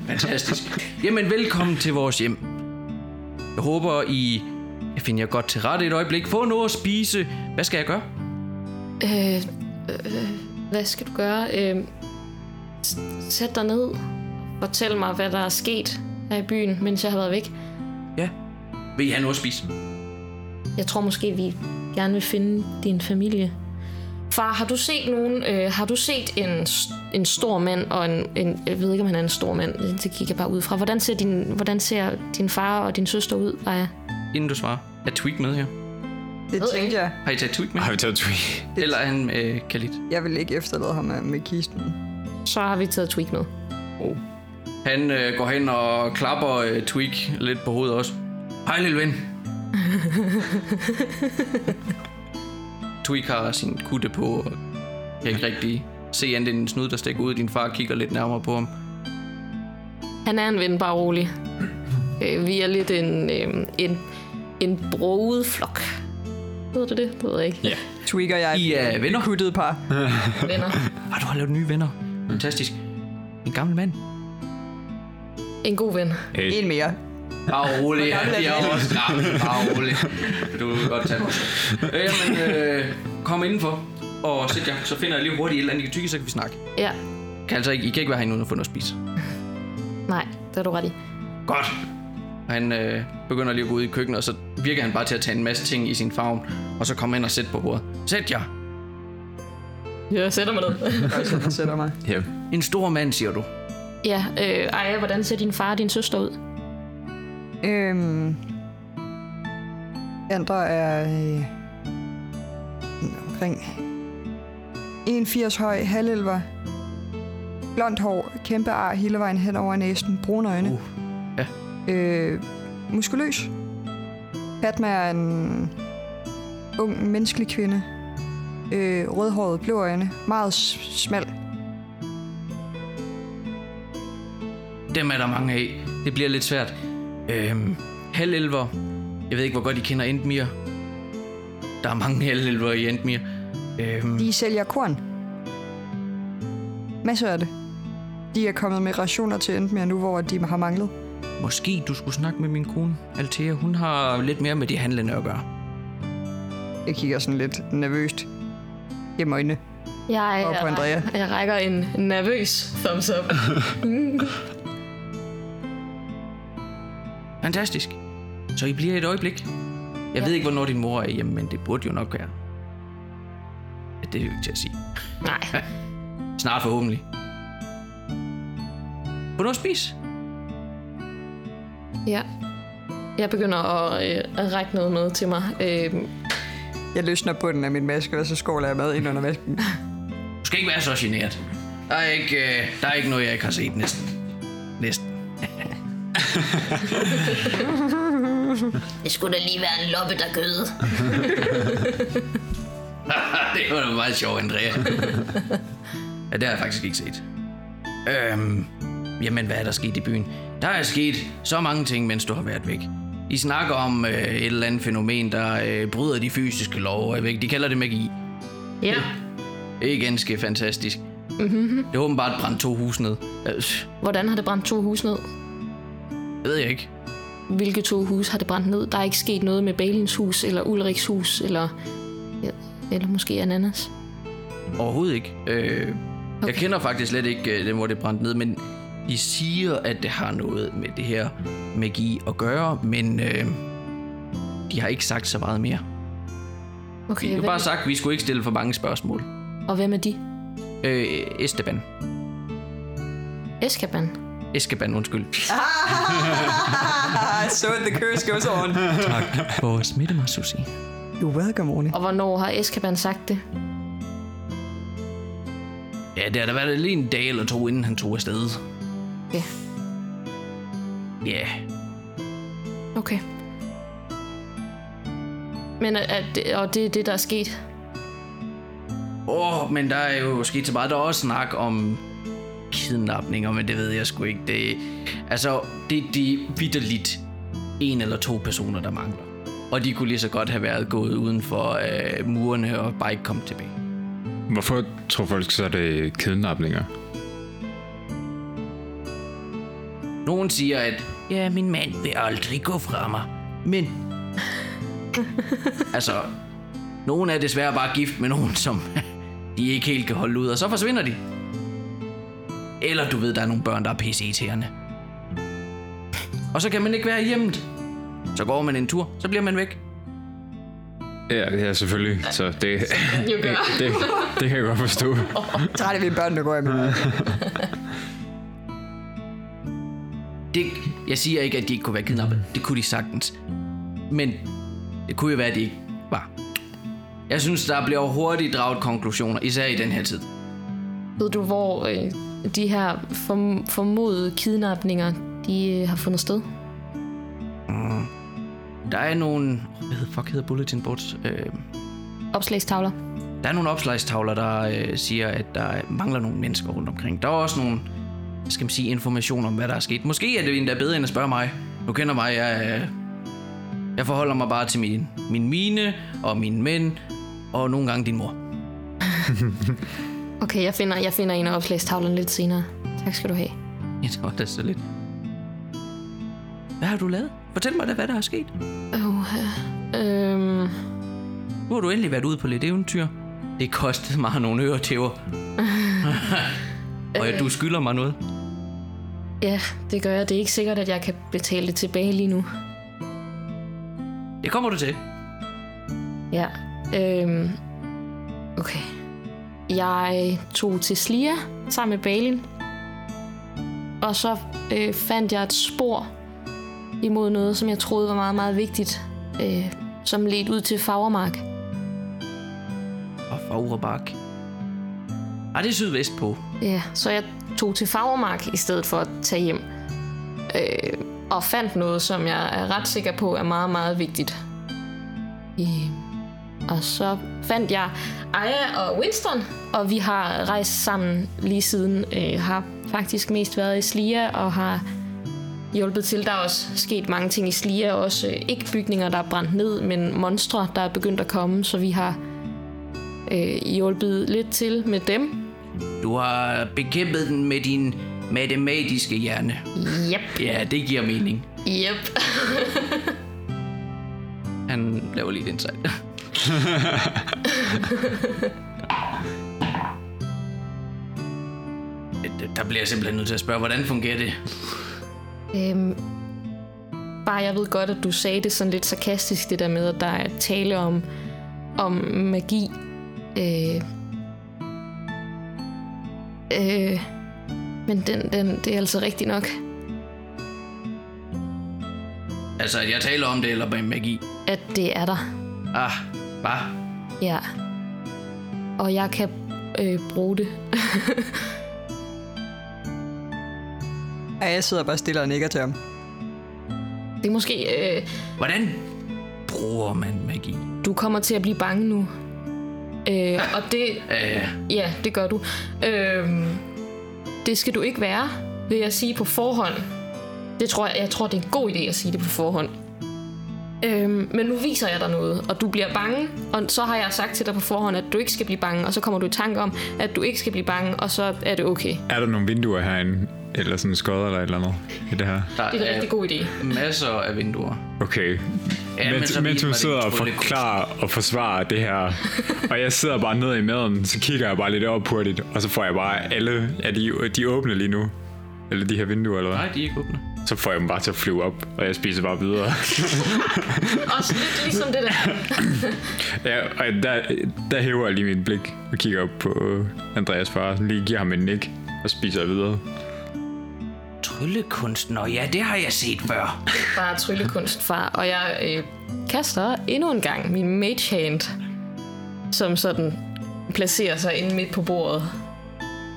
Fantastisk. Jamen, velkommen til vores hjem. Jeg håber, I jeg finder jer godt til rette et øjeblik. Få noget at spise. Hvad skal jeg gøre?
Øh, øh, hvad skal du gøre? Øh, sæt dig ned. Fortæl mig, hvad der er sket her i byen, mens jeg har været væk.
Ja. Vil I have noget at spise?
Jeg tror måske, vi gerne vil finde din familie. Far, har du set nogen? Øh, har du set en, en stor mand og en, en... Jeg ved ikke, om han er en stor mand. Det kigger jeg bare ud fra. Hvordan ser din, hvordan ser din far og din søster ud, Aya?
Inden du svarer. Er Tweak med her?
Det tænkte jeg.
Har I taget Tweak med?
Har vi taget tweet?
Eller er han øh, Khalid?
Jeg vil ikke efterlade ham med, med kisten.
Så har vi taget Tweak med.
Oh. Han øh, går hen og klapper øh, Tweak lidt på hovedet også. Hej, lille ven. Tweak har sin kutte på, og kan ikke rigtig se andet end en snud, der stikker ud. Din far kigger lidt nærmere på ham.
Han er en ven, bare rolig. Øh, vi er lidt en, øh, en, en broget flok. Ved du det? Det ved jeg ikke.
Ja.
Tweak og jeg
I er venner?
kuttet par.
Venner.
Ah, du har lavet nye venner. Fantastisk. En gammel mand.
En god ven.
En mere.
Bare rolig.
Gammel er
også gammel. Bare rolig. Du kan godt tage mig. Øh, Jamen, øh, kom indenfor og sæt jer. Så finder jeg lige hurtigt et eller andet, I kan tykke, så kan vi snakke.
Ja.
Kan altså ikke, I kan ikke være herinde uden at få noget at spise.
Nej, det er du ret i.
Godt. Og han øh, begynder lige at gå ud i køkkenet, og så virker han bare til at tage en masse ting i sin favn, og så kommer han ind og sætter på bordet. Sæt jer.
Jeg sætter mig ned.
Jeg sætter mig.
Ja.
En stor mand, siger du.
ja, øh, Aya, hvordan ser din far og din søster ud?
Øhm, andre er øh, omkring 1,80 høj, halvelver, blondt hår, kæmpe ar hele vejen hen over næsen, brune øjne.
Uh, ja.
Øh, muskuløs. Fatma er en ung, menneskelig kvinde. Øh, rødhåret, blå øjne, meget smal.
Dem er der mange af. Det bliver lidt svært. Øhm, halvelver. Jeg ved ikke, hvor godt I kender Endmir. Der er mange halvelver i Endmir. Øhm,
De sælger korn. Masser af det. De er kommet med rationer til Endmere nu, hvor de har manglet.
måske du skulle snakke med min kone, Althea. Hun har lidt mere med de handlende at gøre.
Jeg kigger sådan lidt nervøst gennem øjnene.
Jeg,
Og på
jeg,
Andrea.
jeg rækker en nervøs thumbs up.
Fantastisk. Så I bliver et øjeblik. Jeg ja. ved ikke, hvornår din mor er hjemme, men det burde jo nok være. Ja, det er jo ikke til at sige.
Nej.
Snart forhåbentlig. Også spise?
Ja. Jeg begynder at, øh, at række noget med til mig. Øh,
Jeg løsner bunden af min maske, og så skåler jeg mad ind under masken.
Du skal ikke være så generet. Der er ikke, øh, der er ikke noget, jeg ikke har set næsten. Næsten.
det skulle da lige være en loppe, der gøde.
det var da meget sjovt, Andrea. ja, det har jeg faktisk ikke set. Øhm, jamen, hvad er der sket i byen? Der er sket så mange ting, mens du har været væk. I snakker om øh, et eller andet fænomen, der øh, bryder de fysiske love. Jeg ved ikke, De kalder det magi.
Ja.
Det er ganske fantastisk. Mm-hmm. Det er åbenbart brændt to hus ned. Øh,
Hvordan har det brændt to hus ned?
Det ved jeg ikke.
Hvilke to hus har det brændt ned? Der er ikke sket noget med Balins hus, eller Ulriks hus, eller, eller måske Ananas.
Overhovedet ikke. Øh, okay. Jeg kender faktisk slet ikke øh, dem, hvor det er brændt ned, men de siger, at det har noget med det her magi at gøre, men øh, de har ikke sagt så meget mere.
Okay,
De har bare sagt, at vi skulle ikke stille for mange spørgsmål.
og hvem er de?
Øh, Esteban.
Eskaban.
Eskeban, undskyld.
so the curse goes on.
Tak for at smitte mig, Susi.
You're welcome, Orne.
Og hvornår har Eskaban sagt det?
Ja, det har da været lige en dag eller to, inden han tog afsted.
Okay.
Ja,
Okay. Men er, er det, og det er det, der er sket?
Åh, oh, men der er jo sket så meget. Der er også snak om kidnapninger, men det ved jeg sgu ikke. Det, altså, det, det er vidderligt en eller to personer, der mangler. Og de kunne lige så godt have været gået uden for øh, murene og bare ikke kommet tilbage.
Hvorfor tror folk så, er det kidnapninger?
Nogen siger, at ja, min mand vil aldrig gå fra mig. Men... altså, nogen er desværre bare gift med nogen, som de ikke helt kan holde ud, og så forsvinder de. Eller du ved, der er nogle børn, der er pisse Og så kan man ikke være hjemme. Så går man en tur, så bliver man væk.
Ja, det er selvfølgelig. Så det, det, det, det kan jeg godt forstå.
Træt af vi børn, der går jeg med.
Det, jeg siger ikke, at de ikke kunne være kidnappet. Det kunne de sagtens. Men det kunne jo være, at de ikke var. Jeg synes, der bliver hurtigt draget konklusioner, især i den her tid.
Ved du, hvor øh, de her form- formodede kidnapninger, de øh, har fundet sted?
Der er nogle... Hvad hedder, fuck hedder bulletin boards? Øh,
Opslagstavler.
der er nogle opslagstavler, der øh, siger, at der mangler nogle mennesker rundt omkring. Der er også nogle, skal man sige, information om, hvad der er sket. Måske er det endda bedre, end at spørge mig. Du kender mig, jeg, øh, jeg forholder mig bare til min, min mine og min mænd, og nogle gange din mor.
Okay, jeg finder, jeg finder en af opslagstavlerne lidt senere. Tak skal du have.
Jeg tror, det er så lidt. Hvad har du lavet? Fortæl mig da, hvad der er sket.
Uh, øhm,
Nu har du endelig været ude på lidt eventyr. Det kostede mig nogle øretæver. og ja, du skylder mig noget.
ja, det gør jeg. Det er ikke sikkert, at jeg kan betale det tilbage lige nu.
Det kommer du til.
Ja. Øhm, okay. Jeg tog til Slia sammen med Balin. Og så øh, fandt jeg et spor imod noget, som jeg troede var meget, meget vigtigt. Øh, som ledte ud til Fagermark.
Og Fagrebak. Ej, det er sydvest på.
Ja, så jeg tog til Fagermark i stedet for at tage hjem. Øh, og fandt noget, som jeg er ret sikker på er meget, meget vigtigt. Øh, og så fandt jeg Aya og Winston, og vi har rejst sammen lige siden. Øh, har faktisk mest været i Slia og har hjulpet til. Der er også sket mange ting i Slia, også øh, ikke bygninger, der er brændt ned, men monstre, der er begyndt at komme, så vi har øh, hjulpet lidt til med dem.
Du har bekæmpet den med din matematiske hjerne.
Yep.
Ja, det giver mening.
Yep.
Han laver lige et insight. Der bliver jeg simpelthen nødt til at spørge, hvordan fungerer det?
Øhm, bare jeg ved godt, at du sagde det sådan lidt sarkastisk, det der med, at der er tale om, om magi. Øh, øh, men den, den, det er altså rigtigt nok,
Altså, at jeg taler om det, eller med magi?
at det er der.
Ah, bare.
Ja. Og jeg kan øh, bruge det.
Ja, jeg sidder bare stille og nikker til ham.
Det er måske... Øh,
Hvordan bruger man magi?
du kommer til at blive bange nu. Øh, og det...
Øh,
Ja, det gør du. Øhm, det skal du ikke være, vil jeg sige på forhånd. Det tror jeg, jeg tror, det er en god idé at sige det på forhånd. Øhm, men nu viser jeg dig noget, og du bliver bange, og så har jeg sagt til dig på forhånd, at du ikke skal blive bange, og så kommer du i tanke om, at du ikke skal blive bange, og så er det okay.
Er der nogle vinduer herinde? Eller sådan skodder eller et eller andet i det her?
Der
Det er en rigtig god idé.
masser af vinduer.
Okay.
Ja, men
mens,
så
mens hun sidder og forklarer og forsvarer det her, og jeg sidder bare nede i maden, så kigger jeg bare lidt op hurtigt, og så får jeg bare alle, er de, de åbne lige nu? Eller de her vinduer, eller hvad?
Nej, de er ikke åbne.
Så får jeg dem bare til at flyve op, og jeg spiser bare videre.
Også lidt ligesom det der.
ja, og der, der hæver jeg lige mit blik og kigger op på Andreas far, lige giver ham en nik og spiser videre.
Tryllekunstner, ja, det har jeg set før.
Bare tryllekunst, far. Og jeg øh, kaster endnu en gang min mage hand, som sådan placerer sig inde midt på bordet.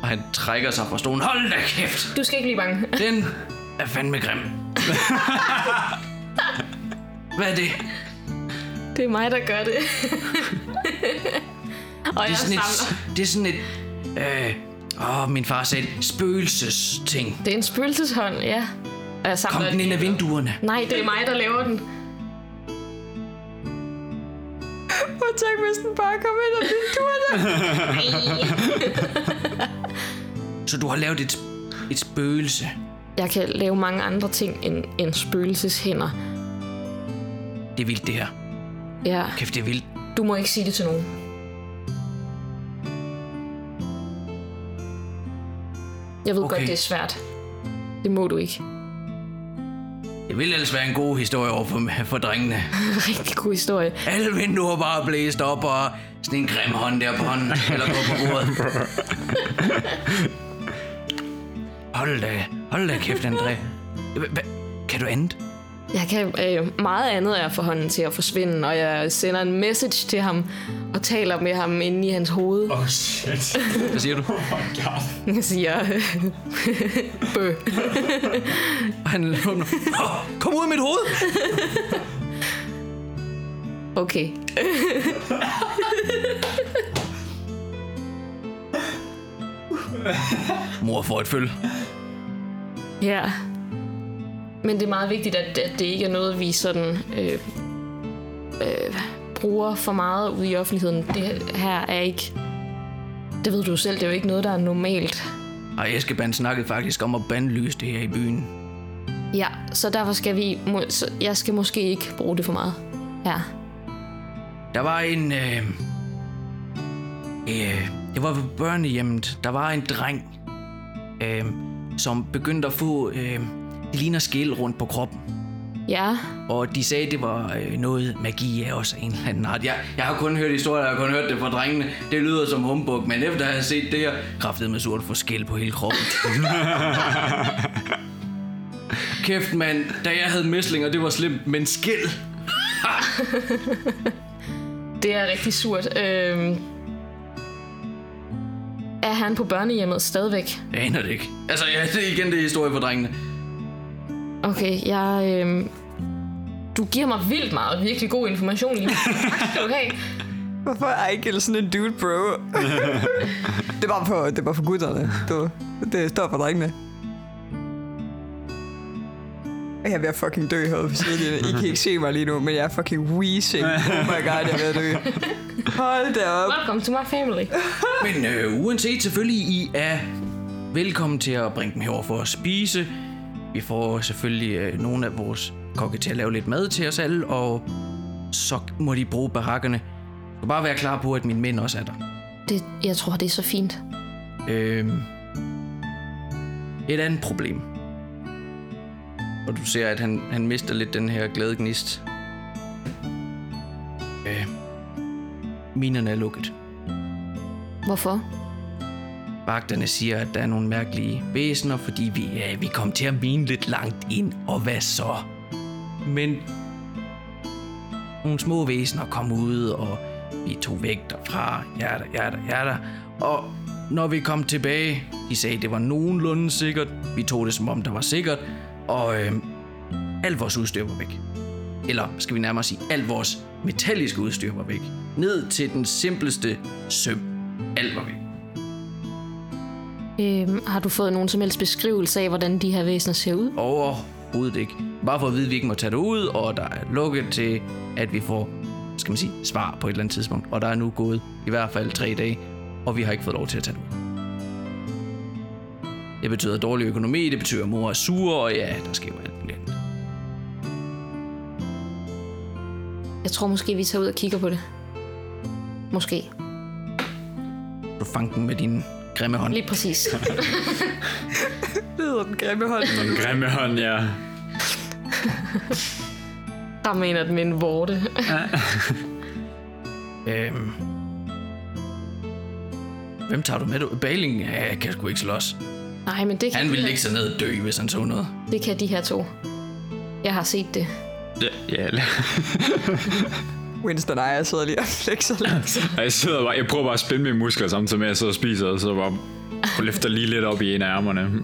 Og han trækker sig fra stolen. Hold da kæft!
Du skal ikke blive bange.
Den er fandme grim. Hvad er det?
Det er mig, der gør det. og
Det
jeg
er sådan
samler.
et... Det er sådan et... Øh, åh, min far sagde spøgelsesting.
Det er en spøgelseshånd, ja. Og jeg samler
Kom den ind af vinduerne.
Nej, det er mig, der laver den. Og tænk, hvis den bare kom ind af vinduerne.
Så du har lavet et, et spøgelse.
Jeg kan lave mange andre ting end, end spøgelseshænder.
Det er vildt, det her.
Ja,
Kæft, det er vildt.
du må ikke sige det til nogen. Jeg ved okay. Godt, det er svært. Det må du ikke.
Det ville ellers være en god historie over for, for drengene.
Rigtig god historie.
Alle vinduer bare blæst op, og sådan en grim hånd der på hånden, eller på, på bordet. Hold da, hold da kæft, André. Hva- Kan du andet?
Jeg kan øh, meget andet er for hånden til at forsvinde, og jeg sender en message til ham og taler med ham inde i hans hoved.
Oh shit.
Hvad siger du?
Jeg siger, bø.
Og han åbner. "Åh, Kom ud af mit hoved!
Okay.
Mor får et føl.
Ja. Men det er meget vigtigt, at, at det ikke er noget, vi sådan øh, øh, bruger for meget ude i offentligheden. Det her er ikke... Det ved du selv, det er jo ikke noget, der er normalt.
Og Eskeban snakkede faktisk om at bandlyse det her i byen.
Ja, så derfor skal vi... må- Så jeg skal måske ikke bruge det for meget. Ja.
Der var en... Øh, øh, det var ved børnehjemmet. Der var en dreng, øh, som begyndte at få... Øh, det ligner skæl rundt på kroppen.
Ja,
Og de sagde, det var øh, noget magi af os af en eller anden art. Jeg, jeg har kun hørt historier, jeg har kun hørt det fra drengene. Det lyder som humbug, men efter at have set det her, kraftede med sort for skæl på hele kroppen. Kæft, mand. Da jeg havde mæslinger, det var slemt, men skæld.
det er rigtig surt. Øh, er han på børnehjemmet stadigvæk?
Jeg aner det ikke. Altså, ja, det er igen det er historie for drengene.
Okay, jeg... Øh, du giver mig vildt meget virkelig god information lige skal du have.
Hvorfor er Ejgil sådan en dude, bro? det var for, det var for gutterne. Du, det står for drengene. Jeg er ved at fucking dø herude på siden. I kan ikke se mig lige nu, men jeg er fucking wheezing. Oh my god, jeg er ved at dø. Hold da op.
Welcome to my family.
Men øh, uanset selvfølgelig, I er velkommen til at bringe dem herover for at spise. Vi får selvfølgelig øh, nogle af vores kokke til at lave lidt mad til os alle, og så må de bruge barakkerne. Du skal bare være klar på, at mine mænd også er der.
Det, jeg tror, det er så fint.
Øh, et andet problem. Og du ser, at han, han mister lidt den her glade gnist. Øh, minerne er lukket.
Hvorfor?
Vagterne siger, at der er nogle mærkelige væsener, fordi vi, ja, vi kom til at mine lidt langt ind, og hvad så? Men nogle små væsener kom ud, og vi tog væk derfra, da, ja da. Og når vi kom tilbage, de sagde, at det var nogenlunde sikkert. Vi tog det, som om det var sikkert, og øh, alt vores udstyr var væk. Eller skal vi nærmere sige, alt vores metalliske udstyr var væk. Ned til den simpleste søm. Alt var væk.
Øhm, har du fået nogen som helst beskrivelse af, hvordan de her væsener ser ud?
Overhovedet ikke. Bare for at vide, at vi ikke må tage det ud, og der er lukket til, at vi får skal man sige, svar på et eller andet tidspunkt. Og der er nu gået i hvert fald tre dage, og vi har ikke fået lov til at tage det ud. Det betyder dårlig økonomi, det betyder, at mor er sur, og ja, der sker jo alt muligt andet.
Jeg tror måske, vi tager ud og kigger på det. Måske.
Du fang den med din grimme hånd.
Lige præcis.
lyder den grimme hånd.
Den grimme hånd, ja.
Der mener den med en vorte.
Øhm. Hvem tager du med? Du? Baling ja, kan sgu ikke slås.
Nej, men det kan,
Han ville ligge sig ned og dø, hvis han så noget.
det kan de her to. Jeg har set det.
Ja, ja.
Winston og jeg sidder lige og flexer lidt.
Jeg, sidder bare, jeg prøver bare at spænde mine muskler samtidig med, at jeg sidder og spiser, og så bare og løfter lige lidt op i en af ærmerne.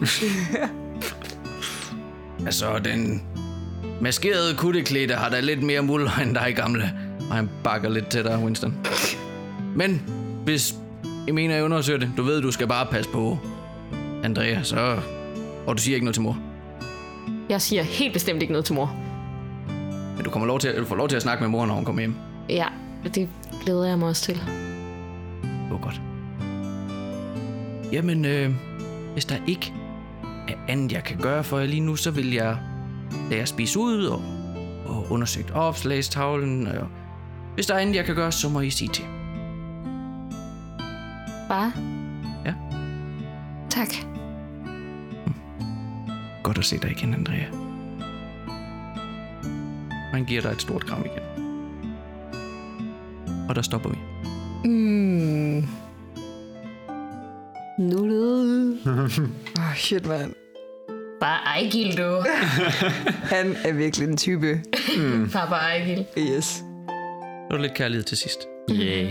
Altså, den maskerede kutteklæde har da lidt mere muld end dig, gamle. Og han bakker lidt til dig, Winston. Men hvis I mener, jeg undersøger det, du ved, du skal bare passe på Andrea, så... Og du siger ikke noget til mor.
Jeg siger helt bestemt ikke noget til mor.
Men du, kommer lov til, du får lov til at snakke med mor, når hun kommer hjem.
Ja, det glæder jeg mig også til.
Det var godt. Jamen, øh, hvis der ikke er andet, jeg kan gøre for jer lige nu, så vil jeg lade jer spise ud og, og undersøgt opslagstavlen. Og hvis der er andet, jeg kan gøre, så må I sige til.
Bare? Tak.
Godt at se dig igen, Andrea. Han giver dig et stort kram igen. Og der stopper vi.
Mm. Nullet.
Åh, oh, shit, mand.
Bare Ejgil, du.
Han er virkelig en type.
Papa Ejgil.
Yes.
Så er der lidt kærlighed til sidst.
Yeah.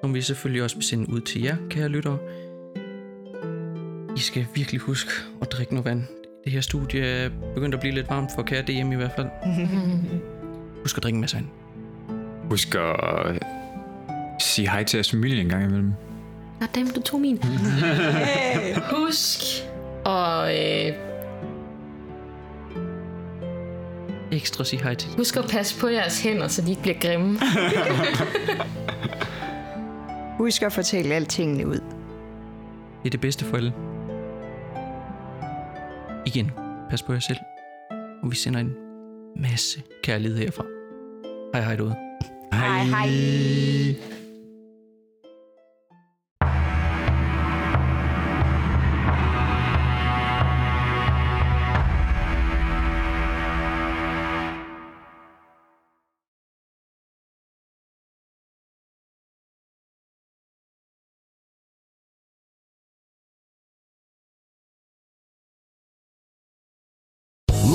Som vi selvfølgelig også vil sende ud til jer, kære lyttere. I skal virkelig huske at drikke noget vand. Det her studie er begyndt at blive lidt varmt for kære DM i hvert fald. Husk at drikke en masse vand.
Husk at sige hej til jeres familie en gang imellem.
Nå, dem, du tog min. Husk. Og øh,
Ekstra sige hej til.
husk at passe på jeres hænder, så de ikke bliver grimme.
Husk at fortælle altingene ud.
Det er det bedste for alle. Igen, pas på jer selv. Og vi sender en masse kærlighed herfra. Hej hej derude.
Hej, hej.